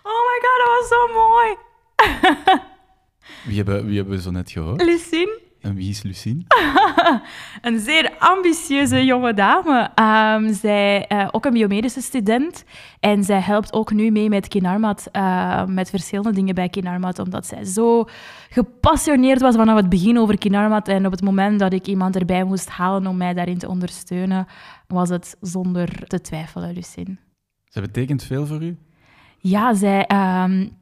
C: oh my god, dat was zo mooi.
A: wie, hebben, wie hebben we zo net gehoord?
C: Lucine.
A: En wie is Lucine?
C: een zeer ambitieuze jonge dame. Um, zij uh, ook een biomedische student. En zij helpt ook nu mee met Kinarmat, uh, met verschillende dingen bij Kinarmat, omdat zij zo gepassioneerd was vanaf het begin over Kinarmat. En op het moment dat ik iemand erbij moest halen om mij daarin te ondersteunen, was het zonder te twijfelen, Lucine.
A: Zij betekent veel voor u?
C: Ja, zij... Um,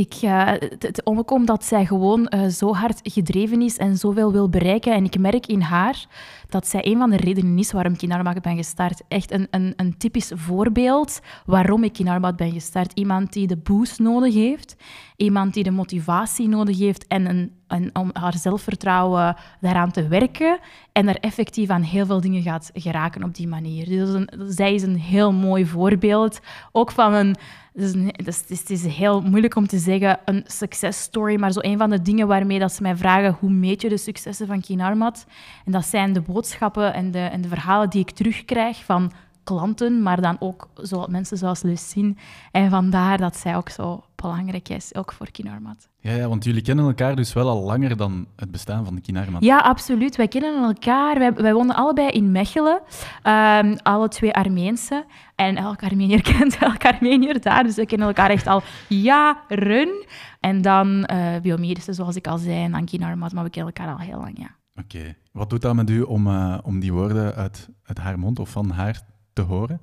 C: ik, uh, het, omkomt dat zij gewoon uh, zo hard gedreven is en zoveel wil bereiken. En ik merk in haar dat zij een van de redenen is waarom ik Kinarmat ben gestart. Echt een, een, een typisch voorbeeld waarom ik Kinarmat ben gestart. Iemand die de boost nodig heeft, iemand die de motivatie nodig heeft en, een, en om haar zelfvertrouwen daaraan te werken en er effectief aan heel veel dingen gaat geraken op die manier. Dus een, zij is een heel mooi voorbeeld, ook van een het is, het is heel moeilijk om te zeggen een success story, maar zo een van de dingen waarmee dat ze mij vragen hoe meet je de successen van Kinarmat? En dat zijn de boodschappen en de, en de verhalen die ik terugkrijg van klanten, maar dan ook zo mensen zoals Lucine. En vandaar dat zij ook zo belangrijk is, ook voor Kinarmat.
A: Ja, ja, want jullie kennen elkaar dus wel al langer dan het bestaan van de Kinarmat.
C: Ja, absoluut. Wij kennen elkaar. Wij, wij wonen allebei in Mechelen, um, alle twee Armeense. En elk Armenier kent elk Armenier daar, dus we kennen elkaar echt al jaren. En dan uh, biomedische, zoals ik al zei, en dan Kinarmat, maar we kennen elkaar al heel lang, ja.
A: Oké. Wat doet dat met u om, uh, om die woorden uit, uit haar mond of van haar te horen?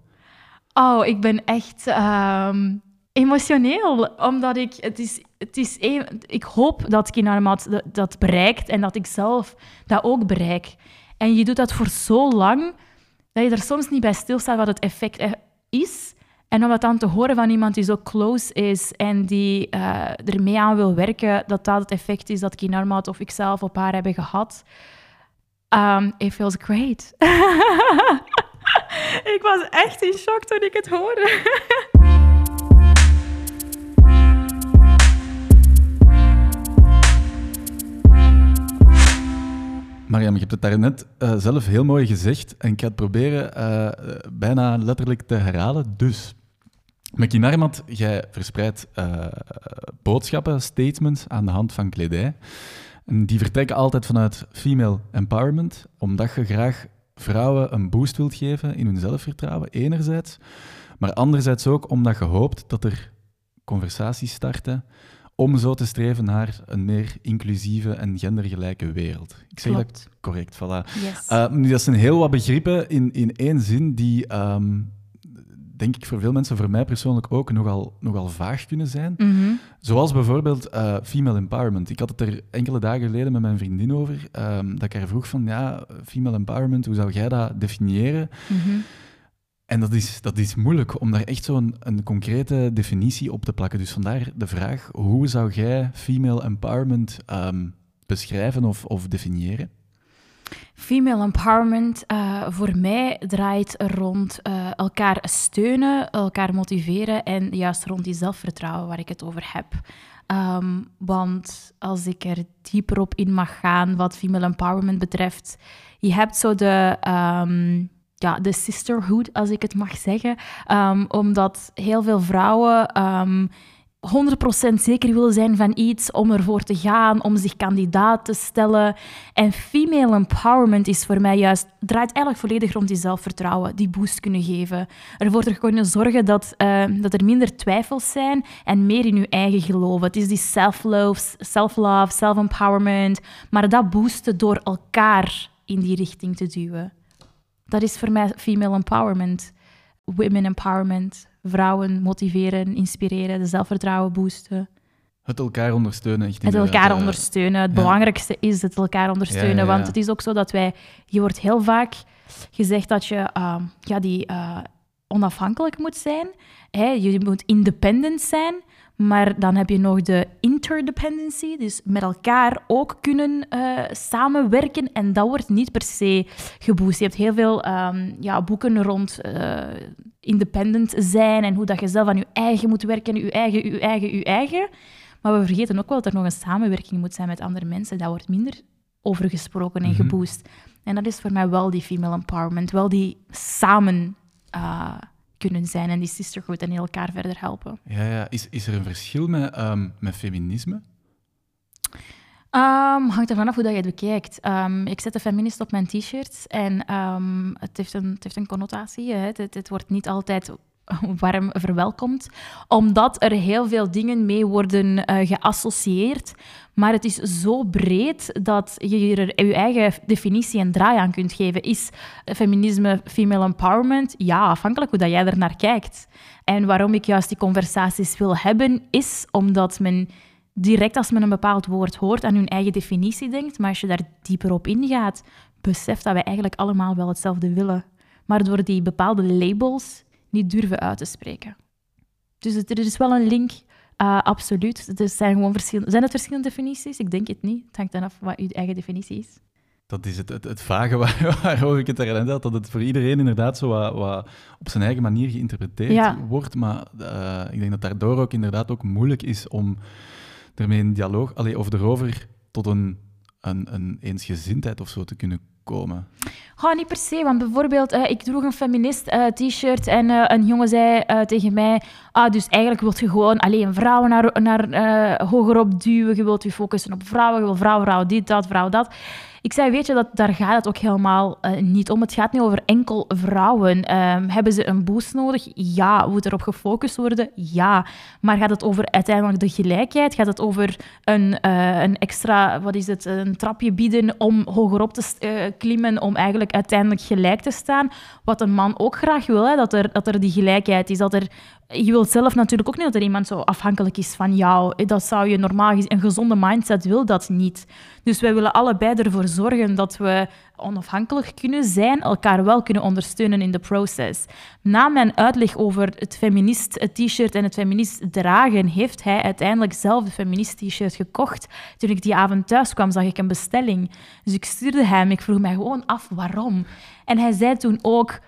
C: Oh, ik ben echt um, emotioneel, omdat ik, het is, het is ik hoop dat Kinarmat dat, bereikt en dat ik zelf dat ook bereik. En je doet dat voor zo lang dat je er soms niet bij stilstaat wat het effect e-, is. En om dat dan te horen van iemand die zo close is en die uh, er mee aan wil werken, dat dat het effect is dat Kinarmat of ikzelf op haar hebben gehad. Um, it feels great. ik was echt in shock toen ik het hoorde.
A: Mariam, je hebt het daarnet uh, zelf heel mooi gezegd en ik ga het proberen uh, bijna letterlijk te herhalen. Dus, met Kinarmat, jij verspreidt uh, boodschappen, statements aan de hand van kledij. En die vertrekken altijd vanuit female empowerment, omdat je graag vrouwen een boost wilt geven in hun zelfvertrouwen, enerzijds. Maar anderzijds ook omdat je hoopt dat er conversaties starten om zo te streven naar een meer inclusieve en gendergelijke wereld. Ik zeg dat correct, voilà.
C: Yes.
A: Uh, nu, dat zijn heel wat begrippen in, in één zin die, um, denk ik, voor veel mensen, voor mij persoonlijk ook, nogal, nogal vaag kunnen zijn.
C: Mm -hmm.
A: Zoals bijvoorbeeld uh, female empowerment. Ik had het er enkele dagen geleden met mijn vriendin over, um, dat ik haar vroeg van, ja, female empowerment, hoe zou jij dat definiëren?
C: Mm -hmm.
A: En dat is, dat is moeilijk om daar echt zo'n een concrete definitie op te plakken. Dus vandaar de vraag: hoe zou jij female empowerment um, beschrijven of, of definiëren?
C: Female empowerment uh, voor mij draait rond uh, elkaar steunen, elkaar motiveren en juist rond die zelfvertrouwen waar ik het over heb. Um, want als ik er dieper op in mag gaan wat female empowerment betreft, je hebt zo de. Um, ja, de sisterhood, als ik het mag zeggen. Um, omdat heel veel vrouwen 100% zeker willen zijn van iets, om ervoor te gaan, om zich kandidaat te stellen. En female empowerment is voor mij juist, draait eigenlijk volledig rond die zelfvertrouwen, die boost kunnen geven. Ervoor te kunnen zorgen dat, uh, dat er minder twijfels zijn en meer in je eigen geloven. Het is die self-love, self-love, self-empowerment, maar dat boosten door elkaar in die richting te duwen. Dat is voor mij female empowerment, women empowerment vrouwen motiveren, inspireren, de zelfvertrouwen boosten.
A: Het elkaar ondersteunen. Echt
C: het elkaar uh, ondersteunen. Het belangrijkste is het elkaar ondersteunen. want het is ook zo dat wij... Je wordt heel vaak gezegd dat je uh, ja, die, uh, onafhankelijk moet zijn. Hè? Je moet independent zijn. Maar dan heb je nog de interdependency, dus met elkaar ook kunnen uh, samenwerken. En dat wordt niet per se geboost. Je hebt heel veel um, ja, boeken rond uh, independent zijn en hoe dat je zelf aan je eigen moet werken, je eigen, je eigen, je eigen. Maar we vergeten ook wel dat er nog een samenwerking moet zijn met andere mensen. Daar wordt minder over gesproken en mhm. geboost. En dat is voor mij wel die female empowerment, wel die samen... Uh, kunnen zijn en die sisterhood en elkaar verder helpen.
A: Ja, ja. Is, is er een verschil met, um, met feminisme?
C: Um, hangt er vanaf hoe dat je het bekijkt. Um, ik zet de feminist op mijn t-shirts en um, het, heeft een, het heeft een connotatie. Hè. Het, het, wordt niet altijd warm verwelkomd, omdat er heel veel dingen mee worden uh, geassocieerd. Maar het is zo breed dat je er je eigen definitie en draai aan kunt geven. Is feminisme female empowerment? Ja, afhankelijk hoe dat jij er naar kijkt. En waarom ik juist die conversaties wil hebben, is omdat men direct als men een bepaald woord hoort aan hun eigen definitie denkt. Maar als je daar dieper op ingaat, beseft dat wij eigenlijk allemaal wel hetzelfde willen. Maar door die bepaalde labels niet durven uit te spreken. Dus het, er is wel een link, uh, absoluut. Er zijn, gewoon verschillende, zijn het verschillende definities? Ik denk het niet. Het hangt dan af wat uw eigen definitie is.
A: Dat is het, het, het vage waar, waarover ik het erin had, dat het voor iedereen inderdaad zo wat, wat op zijn eigen manier geïnterpreteerd wordt. Maar uh, ik denk dat daardoor ook inderdaad ook moeilijk is om ermee in dialoog, allee, of erover tot een, een, een eensgezindheid of zo te kunnen komen?
C: Oh, niet per se, want bijvoorbeeld, uh, ik droeg een feminist uh, t-shirt en uh, een jongen zei tegen mij, ah, dus eigenlijk wil je gewoon alleen vrouwen naar, naar hogerop duwen, je wilt je focussen op vrouwen, je wil vrouw, vrouw, dit, dat, vrouw, dat. Ik zei, weet je, dat, daar gaat het ook helemaal uh, niet om. Het gaat niet over enkel vrouwen. Um, hebben ze een boost nodig? Ja. Moet erop gefocust worden? Ja. Maar gaat het over uiteindelijk de gelijkheid? Gaat het over een, uh, een extra, wat is het, een trapje bieden om hogerop te uh, klimmen, om eigenlijk uiteindelijk gelijk te staan? Wat een man ook graag wil, hè? Dat, er, dat er die gelijkheid is, dat er je wilt zelf natuurlijk ook niet dat er iemand zo afhankelijk is van jou. Dat zou je normaal. Een gezonde mindset wil dat niet. Dus wij willen allebei ervoor zorgen dat we onafhankelijk kunnen zijn, elkaar wel kunnen ondersteunen in de proces. Na mijn uitleg over het feminist t-shirt en het feminist dragen, heeft hij uiteindelijk zelf de feminist t-shirt gekocht. Toen ik die avond thuis kwam, zag ik een bestelling. Dus ik stuurde hem, ik vroeg mij gewoon af waarom. En hij zei toen ook,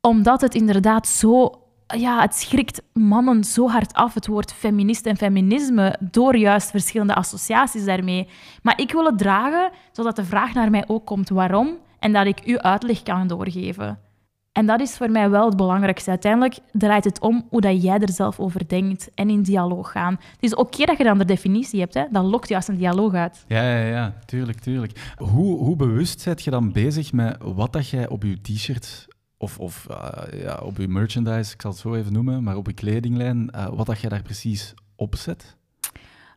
C: omdat het inderdaad zo ja, het schrikt mannen zo hard af, het woord feminist en feminisme, door juist verschillende associaties daarmee. Maar ik wil het dragen, zodat de vraag naar mij ook komt waarom, en dat ik u uitleg kan doorgeven. En dat is voor mij wel het belangrijkste. Uiteindelijk draait het om hoe dat jij er zelf over denkt en in dialoog gaan. Het is oké dat je dan de definitie hebt, hè? dat lokt juist een dialoog uit.
A: Ja, ja, ja, tuurlijk, tuurlijk. Hoe, hoe bewust zet je dan bezig met wat dat jij op je t-shirt of, of uh, ja, op je merchandise, ik zal het zo even noemen, maar op je kledinglijn, uh, wat dat je daar precies op zet?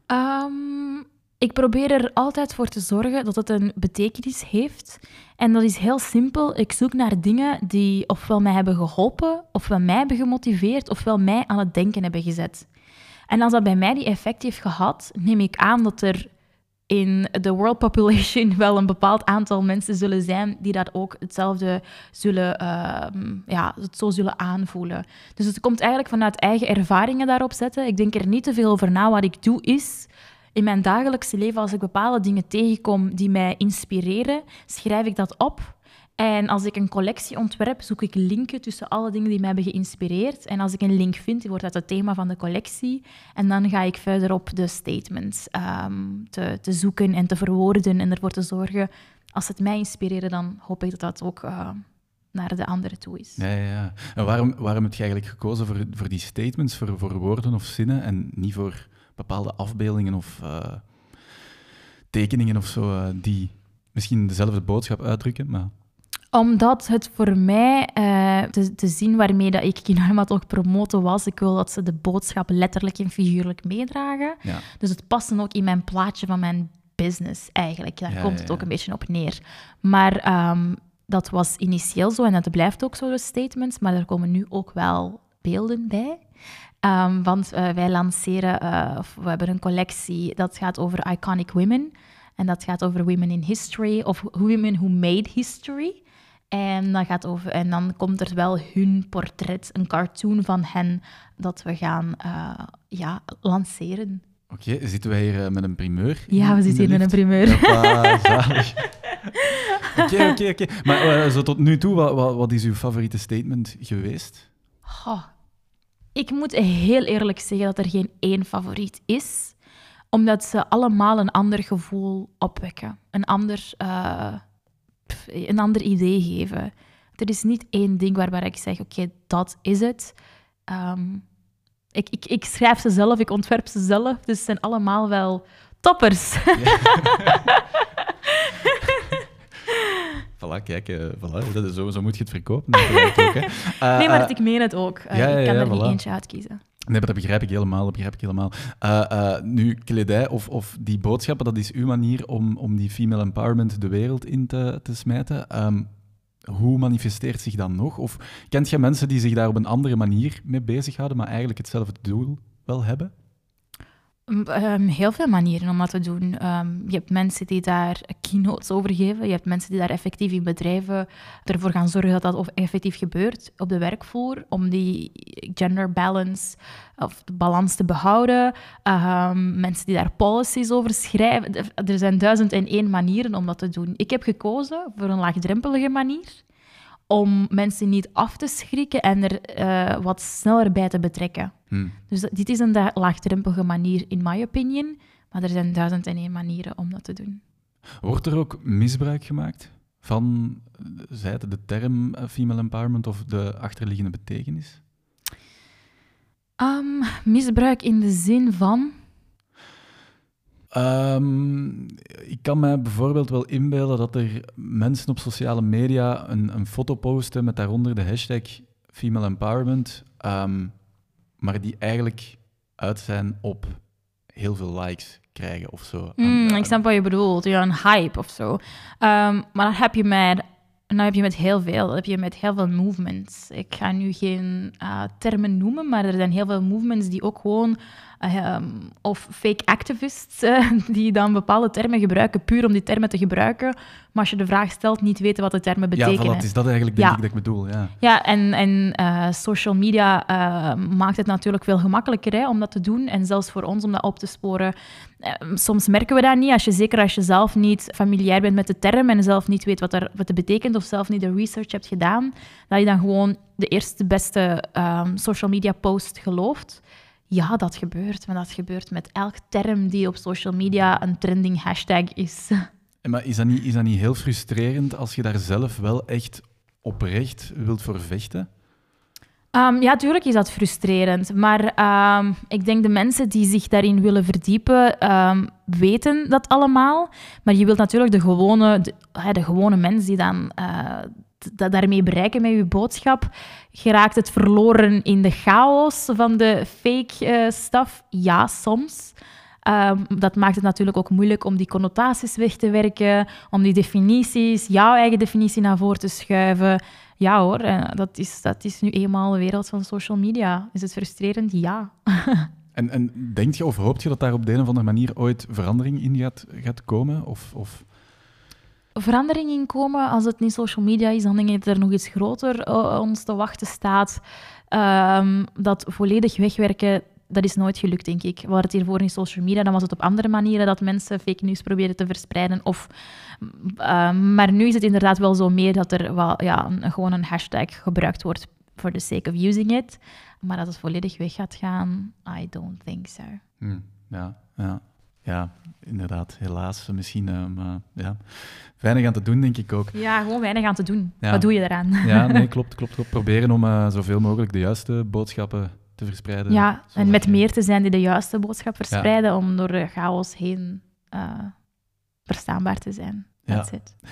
C: Um, ik probeer er altijd voor te zorgen dat het een betekenis heeft. En dat is heel simpel. Ik zoek naar dingen die ofwel mij hebben geholpen, ofwel mij hebben gemotiveerd, ofwel mij aan het denken hebben gezet. En als dat bij mij die effect heeft gehad, neem ik aan dat er in de world population wel een bepaald aantal mensen zullen zijn die dat ook hetzelfde zullen, uh, ja, zo zullen aanvoelen. Dus het komt eigenlijk vanuit eigen ervaringen daarop zetten. Ik denk er niet te veel over na. Wat ik doe is, in mijn dagelijkse leven, als ik bepaalde dingen tegenkom die mij inspireren, schrijf ik dat op en als ik een collectie ontwerp, zoek ik linken tussen alle dingen die mij hebben geïnspireerd. En als ik een link vind, wordt dat het thema van de collectie. En dan ga ik verder op de statements um, te, te, zoeken en te verwoorden en ervoor te zorgen. Als het mij inspireren, dan hoop ik dat dat ook uh, naar de andere toe is.
A: Ja, ja. En waarom, waarom heb je eigenlijk gekozen voor, voor die statements, voor, voor woorden of zinnen en niet voor bepaalde afbeeldingen of uh, tekeningen of zo, uh, die misschien dezelfde boodschap uitdrukken, maar
C: omdat het voor mij uh, te, te, zien waarmee dat ik Kinarma toch promoten was, ik wil dat ze de boodschap letterlijk en figuurlijk meedragen.
A: Ja.
C: Dus het past dan ook in mijn plaatje van mijn business eigenlijk. Daar
A: Ja,
C: komt het ook een beetje op neer. Maar ehm, dat was initieel zo en dat blijft ook zo, de statements. Maar er komen nu ook wel beelden bij. Ehm, want eh, wij lanceren, eh, of we hebben een collectie dat gaat over iconic women. En dat gaat over women in history, of women who made history. En, dat gaat over, en dan komt er wel hun portret, een cartoon van hen, dat we gaan eh, ja, lanceren.
A: Oké, zitten wij hier eh, met een primeur?
C: Ja, we zitten hier met een primeur.
A: Oké, oké, oké. Maar eh, zo tot nu toe, wat, wat, wat is uw favoriete statement geweest?
C: Ik moet heel eerlijk zeggen dat er geen één favoriet is, omdat ze allemaal een ander gevoel opwekken, een ander, een ander idee geven. Er is niet één ding waarbij ik zeg, oké, dat is het. Ehm, ik, ik, ik schrijf ze zelf, ik ontwerp ze zelf, dus ze zijn allemaal wel toppers.
A: Voilà, kijk, eh, voilà, dat is zo, zo moet je het verkopen. ook, hè.
C: Nee, maar
A: eh,
C: ik meen het ook. Eh,
A: ja, ja,
C: ik kan
A: ja,
C: er niet
A: voilà.
C: eentje uitkiezen.
A: Nee, maar dat begrijp ik helemaal. Dat begrijp ik helemaal. Eh, eh, nu, kledij of, of die boodschappen, dat is uw manier om, om die female empowerment de wereld in te, te smijten. Ehm, hoe manifesteert zich dat nog? Of kent je mensen die zich daar op een andere manier mee bezighouden, maar eigenlijk hetzelfde doel wel hebben?
C: Ehm, heel veel manieren om dat te doen. Ehm, je hebt mensen die daar keynotes over geven. Je hebt mensen die daar effectief in bedrijven ervoor gaan zorgen dat dat effectief gebeurt op de werkvloer. Om die gender balance of de balans te behouden. Ehm, mensen die daar policies over schrijven. Er zijn duizend en één manieren om dat te doen. Ik heb gekozen voor een laagdrempelige manier. Om mensen niet af te schrikken en er eh, wat sneller bij te betrekken.
A: Hm.
C: Dus dit is een laagdrempelige manier, in my opinion. Maar er zijn duizend en één manieren om dat te doen.
A: Wordt er ook misbruik gemaakt van, eh, het de term eh, female empowerment of de achterliggende betekenis?
C: Ehm, misbruik in de zin van...
A: Ehm, ik kan mij bijvoorbeeld wel inbeelden dat er mensen op sociale media een, een foto posten met daaronder de hashtag female empowerment, ehm, maar die eigenlijk uit zijn op heel veel likes krijgen of zo.
C: Mm,
A: Aan-
C: ik snap wat je bedoelt, ja, een hype of zo. Ehm, maar dat heb je met... Nou heb je met heel veel. Dat heb je met heel veel movements. Ik ga nu geen eh, termen noemen, maar er zijn heel veel movements die ook gewoon... eh, ehm, of fake activists, eh, die dan bepaalde termen gebruiken, puur om die termen te gebruiken. Maar als je de vraag stelt, niet weten wat de termen
A: ja,
C: betekenen.
A: voilà, het is dat eigenlijk denk
C: Ja.
A: ik dat ik bedoel. Ja.
C: Ja, en, en social media maakt het natuurlijk veel gemakkelijker hè, om dat te doen. En zelfs voor ons om dat op te sporen. Eh, soms merken we dat niet, als je, zeker als je zelf niet familiair bent met de term en zelf niet weet wat, er, wat het betekent of zelf niet de research hebt gedaan, dat je dan gewoon de eerste beste ehm, social media post gelooft. Ja, dat gebeurt. Maar dat gebeurt met elk term die op social media een trending hashtag is.
A: Maar is dat, niet, is dat niet heel frustrerend als je daar zelf wel echt oprecht wilt voor vechten?
C: Ehm, ja, tuurlijk is dat frustrerend. Maar ehm, ik denk de mensen die zich daarin willen verdiepen, ehm, weten dat allemaal. Maar je wilt natuurlijk de gewone, de, de gewone mens die dan eh, daarmee bereiken met je boodschap. Geraakt het verloren in de chaos van de fake eh stuff? Ja, soms. Dat maakt het natuurlijk ook moeilijk om die connotaties weg te werken, om die definities, jouw eigen definitie naar voren te schuiven. Ja hoor, eh, dat is, dat is nu eenmaal de wereld van social media. Is het frustrerend? Ja.
A: En, en denk je of hoop je dat daar op de een of andere manier ooit verandering in gaat, gaat komen? Of, of...
C: Verandering in komen, als het niet social media is, dan denk ik dat er nog iets groter eh, ons te wachten staat. Ehm, dat volledig wegwerken, dat is nooit gelukt, denk ik. Hadden het hiervoor in social media, dan was het op andere manieren dat mensen fake news proberen te verspreiden. Of, ehm, maar nu is het inderdaad wel zo meer dat er wel, ja, een, gewoon een hashtag gebruikt wordt for the sake of using it. Maar dat het volledig weg gaat gaan, I don't think so.
A: Hm, ja, ja, ja. inderdaad, helaas. Misschien, uh, maar ja, weinig aan te doen, denk ik ook.
C: Ja, gewoon weinig aan te doen. Wat doe je eraan?
A: Ja, nee, klopt, klopt, klopt. Proberen om uh, zoveel mogelijk de juiste boodschappen te verspreiden.
C: Ja, en met meer te zijn die de juiste boodschap verspreiden, om door chaos heen verstaanbaar te zijn. Ja.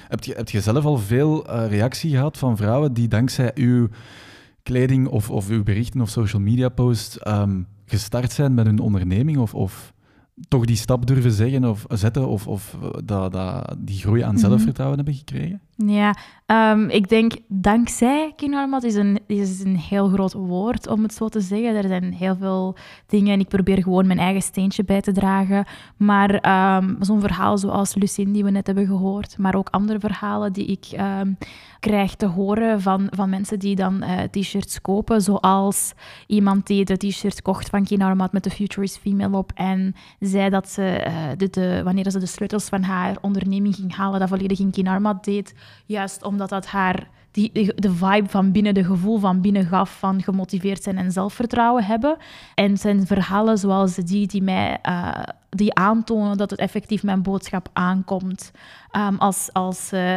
A: Heb, je, heb je zelf al veel reactie gehad van vrouwen die dankzij uw kleding of, of uw berichten of social media posts um, gestart zijn met hun onderneming of, of toch die stap durven zeggen of zetten of, of dat, dat, die groei aan mhm. zelfvertrouwen hebben gekregen?
C: Ja, ehm, ik denk dankzij Kinormat is een, is een heel groot woord om het zo te zeggen. Er zijn heel veel dingen en ik probeer gewoon mijn eigen steentje bij te dragen. Maar um, zo'n verhaal zoals Lucine die we net hebben gehoord, maar ook andere verhalen die ik um, krijg te horen van, van mensen die dan uh, t-shirts kopen, zoals iemand die de t-shirt kocht van Kinormat met de Future is Female op en zei dat ze, uh, de, wanneer ze de sleutels van haar onderneming ging halen, dat volledig in Kinormat deed Juist omdat dat haar die, de vibe van binnen, de gevoel van binnen gaf van gemotiveerd zijn en zelfvertrouwen hebben. En zijn verhalen zoals die die mij uh, die aantonen dat het effectief mijn boodschap aankomt. Um, als als uh,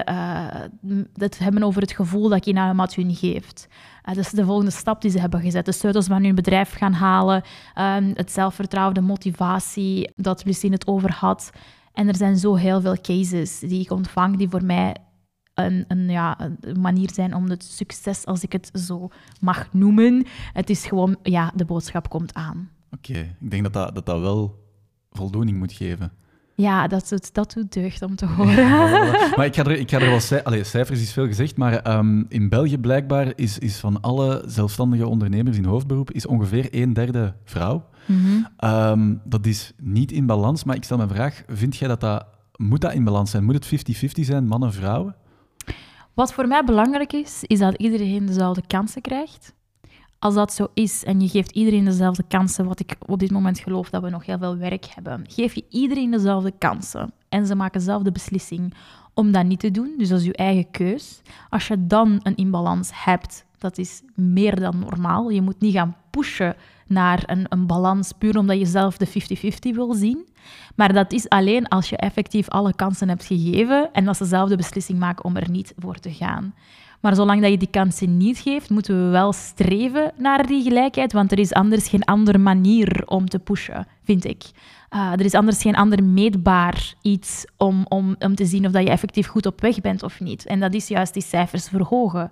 C: het hebben over het gevoel dat Kinamat hun geeft. Uh, dus de volgende stap die ze hebben gezet. De sleutels van hun bedrijf gaan halen. Um, het zelfvertrouwen, de motivatie dat Lucine het over had. En er zijn zo heel veel cases die ik ontvang die voor mij een, een, ja, een manier zijn om het succes, als ik het zo mag noemen. Het is gewoon, ja, de boodschap komt aan.
A: Oké, ik denk dat dat, dat dat wel voldoening moet geven.
C: Ja, dat doet, dat doet deugd om te horen.
A: maar ik ga er, ik ga er wel... Allee, cijfers is veel gezegd, maar um, in België blijkbaar is, is van alle zelfstandige ondernemers in hoofdberoep is ongeveer een derde vrouw. Mm -hmm. dat is niet in balans, maar ik stel een vraag. Vind jij dat dat... Moet dat in balans zijn? Moet het 50-50 zijn, mannen-vrouwen?
C: Wat voor mij belangrijk is, is dat iedereen dezelfde kansen krijgt. Als dat zo is en je geeft iedereen dezelfde kansen, wat ik op dit moment geloof dat we nog heel veel werk hebben, geef je iedereen dezelfde kansen en ze maken zelf de beslissing om dat niet te doen, dus dat is je eigen keus. Als je dan een imbalans hebt, dat is meer dan normaal. Je moet niet gaan pushen naar een, een balans puur omdat je zelf de 50-50 wil zien. Maar dat is alleen als je effectief alle kansen hebt gegeven en dat ze zelf de beslissing maken om er niet voor te gaan. Maar zolang dat je die kansen niet geeft, moeten we wel streven naar die gelijkheid, want er is anders geen andere manier om te pushen, vind ik. Uh, er is anders geen ander meetbaar iets om, om, om te zien of dat je effectief goed op weg bent of niet. En dat is juist die cijfers verhogen.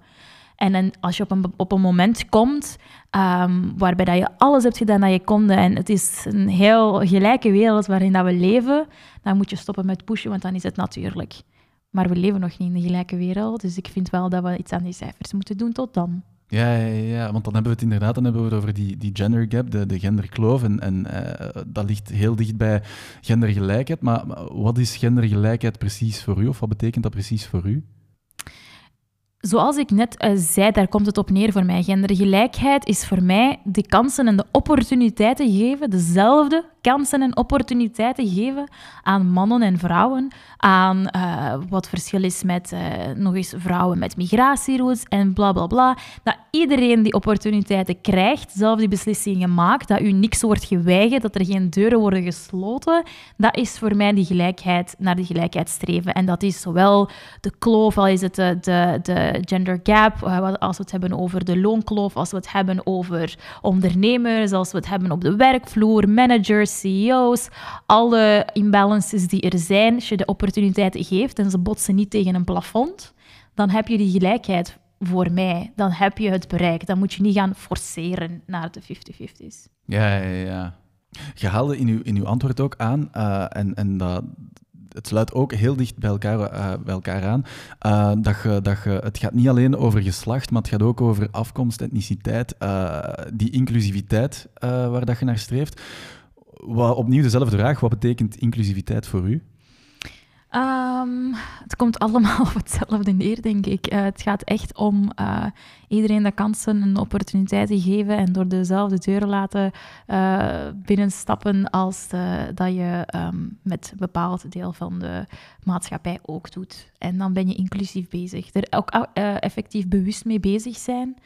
C: En als je op een, op een moment komt um, waarbij dat je alles hebt gedaan dat je kon en het is een heel gelijke wereld waarin dat we leven, dan moet je stoppen met pushen, want dan is het natuurlijk. Maar we leven nog niet in de gelijke wereld, dus ik vind wel dat we iets aan die cijfers moeten doen tot dan.
A: Ja, ja, want dan hebben we het inderdaad dan hebben we het over die, die gender gap, de, de genderkloof. En, en uh, dat ligt heel dicht bij gendergelijkheid. Maar, maar wat is gendergelijkheid precies voor u? Of wat betekent dat precies voor u?
C: Zoals ik net uh, zei, daar komt het op neer voor mij. Gendergelijkheid is voor mij de kansen en de opportuniteiten geven, dezelfde kansen en opportuniteiten geven aan mannen en vrouwen, aan uh, wat verschil is met uh, nog eens vrouwen met migratieroutes en bla bla bla. Dat iedereen die opportuniteiten krijgt, zelf die beslissingen maakt, dat u niks wordt geweigerd, dat er geen deuren worden gesloten. Dat is voor mij die gelijkheid, naar die gelijkheid streven. En dat is zowel de kloof, al is het de, de, de gender gap, eh, als we het hebben over de loonkloof, als we het hebben over ondernemers, als we het hebben op de werkvloer, managers, CEO's, alle imbalances die er zijn, als je de opportuniteiten geeft en ze botsen niet tegen een plafond, dan heb je die gelijkheid voor mij. Dan heb je het bereikt. Dan moet je niet gaan forceren naar de 50-50's.
A: Ja, ja, ja. Je haalde in uw, in uw antwoord ook aan, uh, en, en dat, het sluit ook heel dicht bij elkaar, uh, bij elkaar aan. Uh, dat je, dat het gaat niet alleen over geslacht, maar het gaat ook over afkomst, etniciteit, die inclusiviteit waar dat je naar streeft. Wat, opnieuw dezelfde vraag. Wat betekent inclusiviteit voor u?
C: Um, het komt allemaal op hetzelfde neer, denk ik. Uh, het gaat echt om uh, iedereen de kansen en opportuniteiten geven en door dezelfde deuren laten uh, binnenstappen als de, dat je um, met een bepaald deel van de maatschappij ook doet. En dan ben je inclusief bezig. Er ook effectief bewust mee bezig zijn,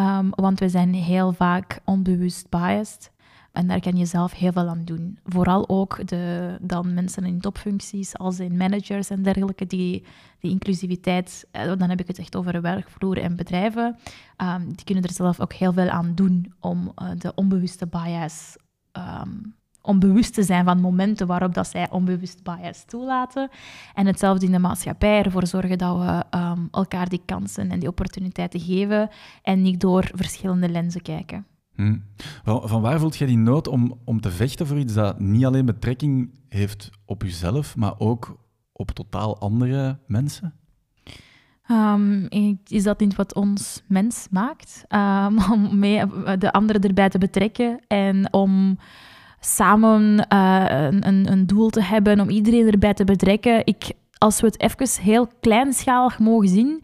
C: um, want we zijn heel vaak onbewust biased. En daar kan je zelf heel veel aan doen. Vooral ook de, dan mensen in topfuncties, als in managers en dergelijke, die, die inclusiviteit, eh, dan heb ik het echt over werkvloer en bedrijven, um, die kunnen er zelf ook heel veel aan doen om uh, de onbewuste bias um, om bewust te zijn van momenten waarop dat zij onbewust bias toelaten. En hetzelfde in de maatschappij, ervoor zorgen dat we um, elkaar die kansen en die opportuniteiten geven en niet door verschillende lenzen kijken.
A: Hmm. Van, waar voelt jij die nood om, om te vechten voor iets dat niet alleen betrekking heeft op jezelf, maar ook op totaal andere mensen?
C: Um, is dat niet wat ons mens maakt? Um, om mee de anderen erbij te betrekken en om samen uh, een, een, doel te hebben, om iedereen erbij te betrekken. Ik, als we het even heel kleinschalig mogen zien,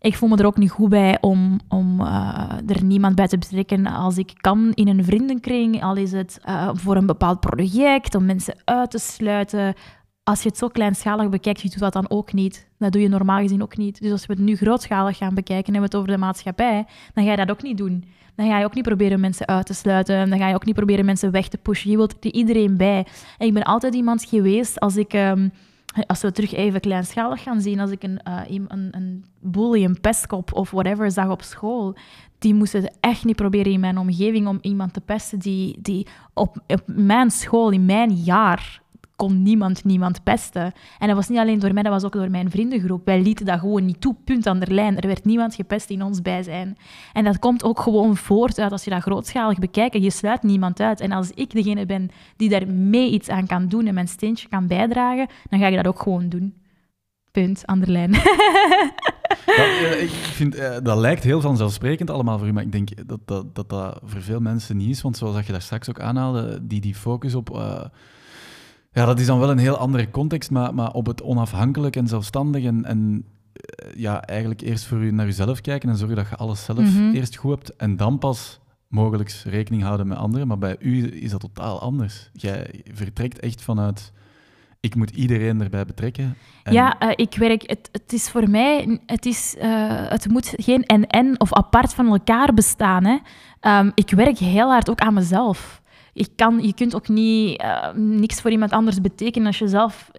C: ik voel me er ook niet goed bij om, om uh, er niemand bij te betrekken als ik kan in een vriendenkring. Al is het uh, voor een bepaald project, om mensen uit te sluiten. Als je het zo kleinschalig bekijkt, je doet dat dan ook niet. Dat doe je normaal gezien ook niet. Dus als we het nu grootschalig gaan bekijken en we het over de maatschappij, dan ga je dat ook niet doen. Dan ga je ook niet proberen mensen uit te sluiten. Dan ga je ook niet proberen mensen weg te pushen. Je wilt er iedereen bij. En ik ben altijd iemand geweest, als ik... Um, als we terug even kleinschalig gaan zien, als ik een, uh, een, een bully, een pestkop of whatever zag op school, die moesten echt niet proberen in mijn omgeving om iemand te pesten die, die op, op mijn school, in mijn jaar, kon niemand niemand pesten. En dat was niet alleen door mij, dat was ook door mijn vriendengroep. Wij lieten dat gewoon niet toe, punt aan de lijn. Er werd niemand gepest in ons bijzijn. En dat komt ook gewoon voort uit als je dat grootschalig bekijkt. Je sluit niemand uit. En als ik degene ben die daar mee iets aan kan doen en mijn steentje kan bijdragen, dan ga ik dat ook gewoon doen. Punt, aan de lijn.
A: Dat, ik vind, eh, dat lijkt heel vanzelfsprekend allemaal voor u, maar ik denk dat dat, dat, dat voor veel mensen niet is. Want zoals je daar straks ook aanhaalde, die, die focus op... Uh, ja, dat is dan wel een heel andere context, maar, maar op het onafhankelijk en zelfstandig en, en eh, ja, eigenlijk eerst voor u naar uzelf kijken en zorgen dat je alles zelf mhm. eerst goed hebt en dan pas mogelijk rekening houden met anderen. Maar bij u is dat totaal anders. Jij vertrekt echt vanuit ik moet iedereen erbij betrekken.
C: Ja, uh, ik werk, het, het is voor mij, het, is, uh, het moet geen en-en of apart van elkaar bestaan. Hè. Um, ik werk heel hard ook aan mezelf je, kan, je kunt ook niet uh, niks voor iemand anders betekenen als je zelf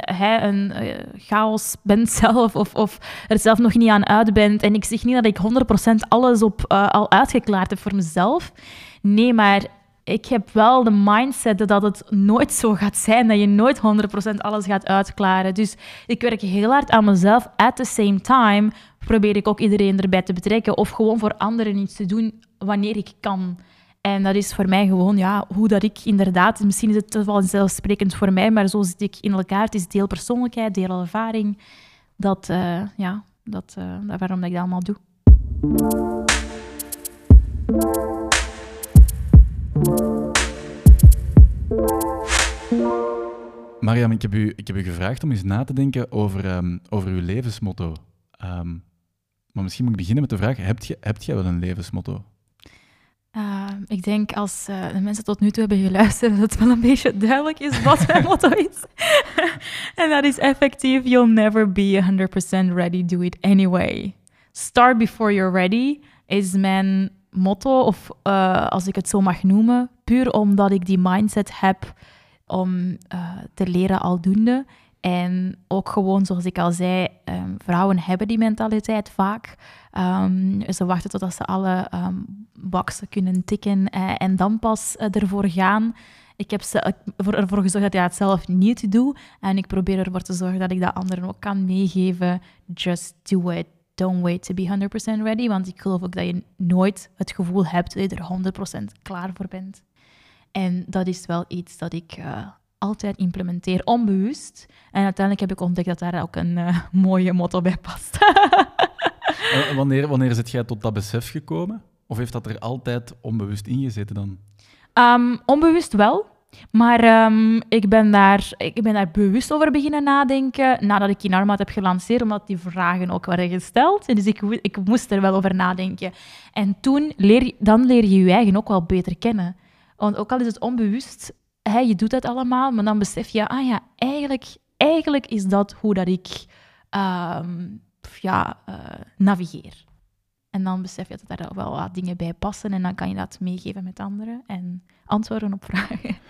C: hij een uh, chaos bent zelf of, of er zelf nog niet aan uit bent. En ik zeg niet dat ik 100% alles op, al uitgeklaard heb voor mezelf. Nee, maar ik heb wel de mindset dat het nooit zo gaat zijn, dat je nooit 100% alles gaat uitklaren. Dus ik werk heel hard aan mezelf. At the same time probeer ik ook iedereen erbij te betrekken of gewoon voor anderen iets te doen wanneer ik kan. En dat is voor mij gewoon ja, hoe dat ik inderdaad, misschien is het wel zelfsprekend voor mij, maar zo zit ik in elkaar. Het is deel persoonlijkheid, deel ervaring. Dat, uh, ja, dat, uh, dat waarom ik dat allemaal doe.
A: Mariam, ik heb, u, ik heb u gevraagd om eens na te denken over, um, over uw levensmotto. Um, maar misschien moet ik beginnen met de vraag: hebt, je, hebt jij wel een levensmotto?
C: Uh, ik denk als uh, de mensen tot nu toe hebben geluisterd, dat het wel een beetje duidelijk is wat mijn motto is. en dat is effectief: You'll never be 100% ready, do it anyway. Start before you're ready is mijn motto, of uh, als ik het zo mag noemen, puur omdat ik die mindset heb om te leren aldoende. En ook gewoon, zoals ik al zei, um, vrouwen hebben die mentaliteit vaak. Um, ze wachten totdat ze alle um, boxen kunnen tikken uh, en dan pas uh, ervoor gaan. Ik heb ze, ervoor gezorgd dat ik het zelf niet doe. En ik probeer ervoor te zorgen dat ik dat anderen ook kan meegeven. Just do it. Don't wait to be 100% ready. Want ik geloof ook dat je nooit het gevoel hebt dat je er 100% klaar voor bent. En dat is wel iets dat ik uh, altijd implementeer, onbewust. En uiteindelijk heb ik ontdekt dat daar ook een mooie motto bij past.
A: wanneer, wanneer zit jij tot dat besef gekomen? Of heeft dat er altijd onbewust in gezeten dan?
C: Um, onbewust wel. Maar um, ik, ben daar, ik ben daar bewust over beginnen nadenken nadat ik Kinarmat heb gelanceerd, omdat die vragen ook werden gesteld. En dus ik, ik moest er wel over nadenken. En toen leer, dan leer je je eigen ook wel beter kennen. Want ook al is het onbewust, je doet het allemaal, maar dan besef je, ah ja, eigenlijk, eigenlijk is dat hoe dat ik um, ja, uh, navigeer. En dan besef je dat daar wel wat dingen bij passen en dan kan je dat meegeven met anderen en antwoorden op vragen.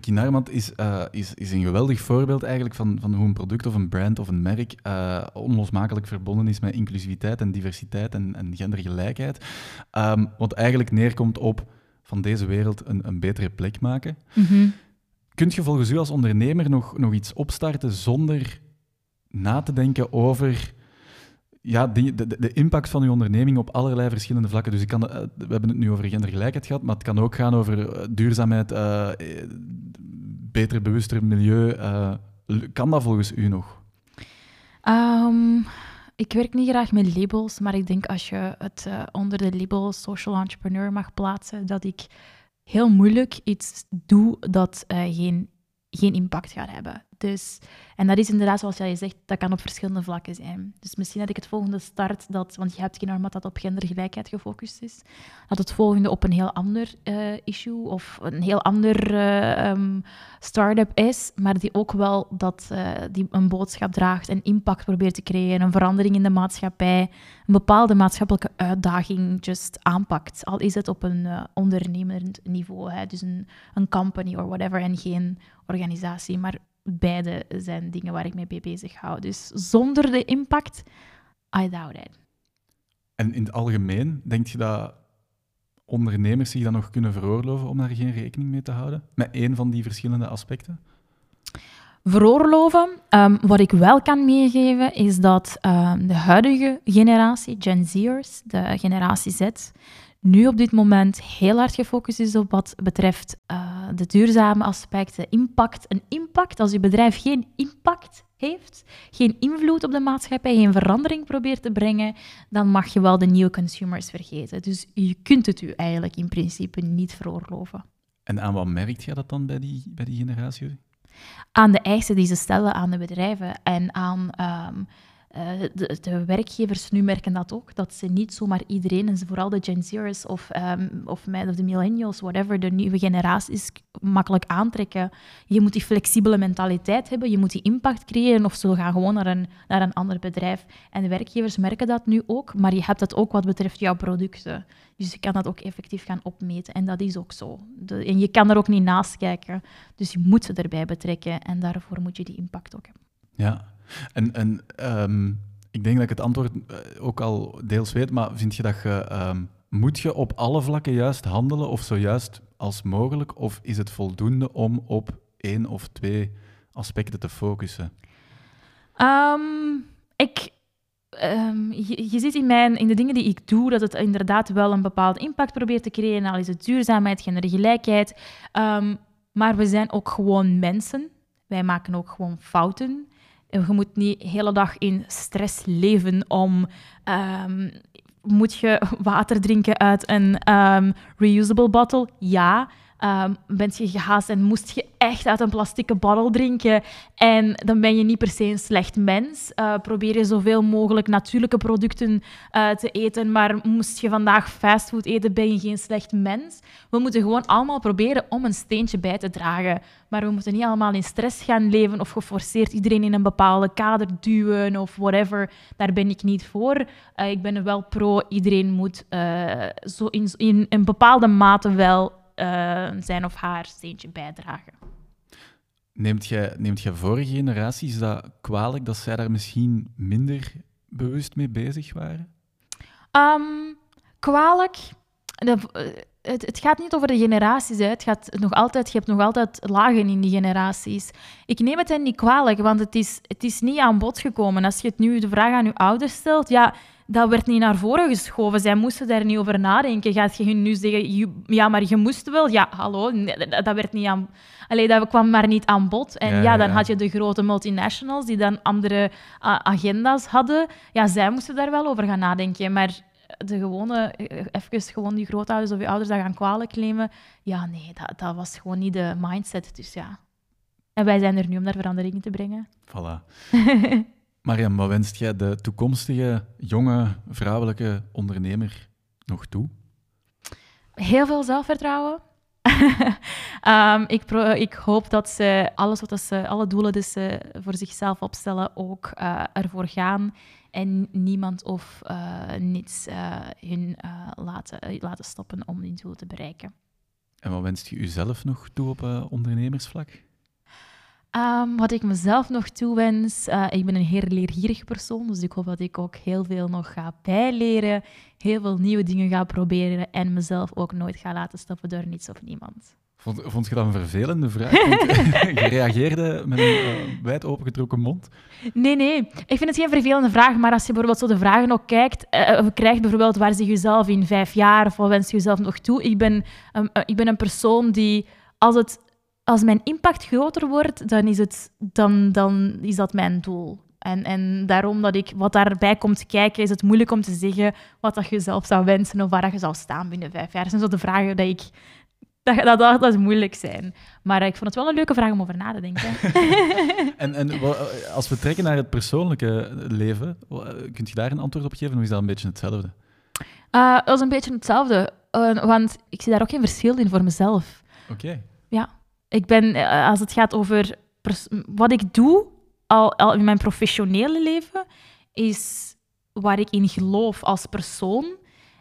A: Kinarmand is, uh, is, is een geweldig voorbeeld eigenlijk van, van hoe een product of een brand of een merk uh, onlosmakelijk verbonden is met inclusiviteit en diversiteit en, en gendergelijkheid. Um, wat eigenlijk neerkomt op van deze wereld een, een betere plek maken. Mm -hmm. Kunt je volgens u als ondernemer nog, nog iets opstarten zonder na te denken over ja, die, de, de, impact van uw onderneming op allerlei verschillende vlakken. Dus ik kan, eh, we hebben het nu over gendergelijkheid gehad, maar het kan ook gaan over eh, duurzaamheid, uh, beter, bewuster milieu. Uh, kan dat volgens u nog?
C: Um, ik werk niet graag met labels, maar ik denk als je het uh, onder de label social entrepreneur mag plaatsen, dat ik heel moeilijk iets doe dat uh, geen, geen impact gaat hebben. Dus, en dat is inderdaad, zoals jij zegt, dat kan op verschillende vlakken zijn. Dus misschien dat ik het volgende start, dat, want je hebt geen dat op gendergelijkheid gefocust is, dat het volgende op een heel ander uh, issue of een heel ander uh, start-up is, maar die ook wel dat, uh, die een boodschap draagt en impact probeert te creëren, een verandering in de maatschappij, een bepaalde maatschappelijke uitdaging just aanpakt. Al is het op een ondernemend niveau, hè, dus een, een company or whatever en geen organisatie, maar beide zijn dingen waar ik mee bezig hou. Dus zonder de impact, I doubt it.
A: En in het algemeen, denk je dat ondernemers zich dan nog kunnen veroorloven om daar geen rekening mee te houden? Met één van die verschillende aspecten?
C: Veroorloven. Um, wat ik wel kan meegeven is dat um, de huidige generatie, Gen Z'ers, de generatie Z, nu op dit moment heel hard gefocust is op wat betreft uh, de duurzame aspecten, impact. Een impact, als je bedrijf geen impact heeft, geen invloed op de maatschappij, geen verandering probeert te brengen, dan mag je wel de nieuwe consumers vergeten. Dus je kunt het u eigenlijk in principe niet veroorloven.
A: En aan wat merkt je dat dan bij die, bij die generatie?
C: Aan de eisen die ze stellen aan de bedrijven en aan um, uh, de, de, werkgevers nu merken dat ook, dat ze niet zomaar iedereen, en vooral de Gen Z'ers of, um, of, of de millennials, whatever, de nieuwe generaties, makkelijk aantrekken. Je moet die flexibele mentaliteit hebben, je moet die impact creëren of ze gaan gewoon naar een, naar een ander bedrijf. En de werkgevers merken dat nu ook, maar je hebt dat ook wat betreft jouw producten. Dus je kan dat ook effectief gaan opmeten en dat is ook zo. En je kan er ook niet naast kijken, dus je moet ze erbij betrekken en daarvoor moet je die impact ook hebben.
A: Ja, en, en um, ik denk dat ik het antwoord eh, ook al deels weet, maar vind je dat je... Um, moet je op alle vlakken juist handelen of zo juist als mogelijk? Of is het voldoende om op één of twee aspecten te focussen?
C: Um, ik, je, je, ziet in, mijn, in de dingen die ik doe dat het inderdaad wel een bepaald impact probeert te creëren. Al is het duurzaamheid, gendergelijkheid. Um, maar we zijn ook gewoon mensen. Wij maken ook gewoon fouten. Je moet niet de hele dag in stress leven om... Um, moet je water drinken uit een um, reusable bottle? Ja. Um, bent je gehaast en moest je echt uit een plastieke bottle drinken en dan ben je niet per se een slecht mens. Uh, probeer je zoveel mogelijk natuurlijke producten uh, te eten, maar moest je vandaag fastfood eten, ben je geen slecht mens. We moeten gewoon allemaal proberen om een steentje bij te dragen. Maar we moeten niet allemaal in stress gaan leven of geforceerd iedereen in een bepaalde kader duwen of whatever. Daar ben ik niet voor. Uh, ik ben er wel pro, iedereen moet zo in, in een bepaalde mate wel uh, zijn of haar steentje bijdragen.
A: Neemt jij, neemt jij vorige generaties dat kwalijk dat zij daar misschien minder bewust mee bezig waren?
C: Um, kwalijk. De, het, het, gaat niet over de generaties. Hè. Het gaat nog altijd, je hebt nog altijd lagen in die generaties. Ik neem het hen niet kwalijk, want het is, het is niet aan bod gekomen. Als je het nu de vraag aan je ouders stelt, ja, dat werd niet naar voren geschoven. Zij moesten daar niet over nadenken. Gaat je hun nu zeggen, ja, maar je moest wel? Ja, hallo, dat werd niet aan... Allee, dat kwam maar niet aan bod. En ja, dan had je de grote multinationals die dan andere agenda's hadden. Ja, zij moesten daar wel over gaan nadenken. Maar de gewone, eh, even gewoon die grootouders of je ouders dat gaan kwalijk nemen, ja, nee, dat, dat was gewoon niet de mindset. Dus ja. En wij zijn er nu om daar verandering in te brengen.
A: Voilà. Mariam, wat wenst jij de toekomstige jonge vrouwelijke ondernemer nog toe?
C: Heel veel zelfvertrouwen. Ehm, ik, ik, hoop dat ze alles wat ze, alle doelen die ze voor zichzelf opstellen, ook uh, ervoor gaan. En niemand of uh, niets uh, hun laten, laten stoppen om die doel te bereiken.
A: En wat wenst je jezelf nog toe op ondernemersvlak?
C: Um, wat ik mezelf nog toewens, uh, ik ben een heel leergierig persoon, dus ik hoop dat ik ook heel veel nog ga bijleren, heel veel nieuwe dingen ga proberen en mezelf ook nooit ga laten stoppen door niets of niemand.
A: Vond, vond je dat een vervelende vraag? je reageerde met een uh, wijd opengetrokken mond.
C: Nee, nee. Ik vind het geen vervelende vraag, maar als je bijvoorbeeld zo de vragen ook kijkt, uh, of krijgt bijvoorbeeld waar zie je jezelf in vijf jaar of wat wens je jezelf nog toe? Ik ben, um, ik ben een persoon die, als het als mijn impact groter wordt, dan is, het, dan, dan is dat mijn doel. En, en daarom dat ik wat daarbij komt kijken, is het moeilijk om te zeggen wat dat je zelf zou wensen of waar je zou staan binnen vijf jaar. Dat zijn zo de vragen dat ik dat, dat, dat, dat moeilijk zijn. Maar ik vond het wel een leuke vraag om over na te denken.
A: en, en als we trekken naar het persoonlijke leven, kunt je daar een antwoord op geven of is dat een beetje hetzelfde?
C: Uh, dat is een beetje hetzelfde, uh, want ik zie daar ook geen verschil in voor mezelf.
A: Oké.
C: Ja. Ik ben, eh, als het gaat over wat ik doe al, in mijn professionele leven, is waar ik in geloof als persoon.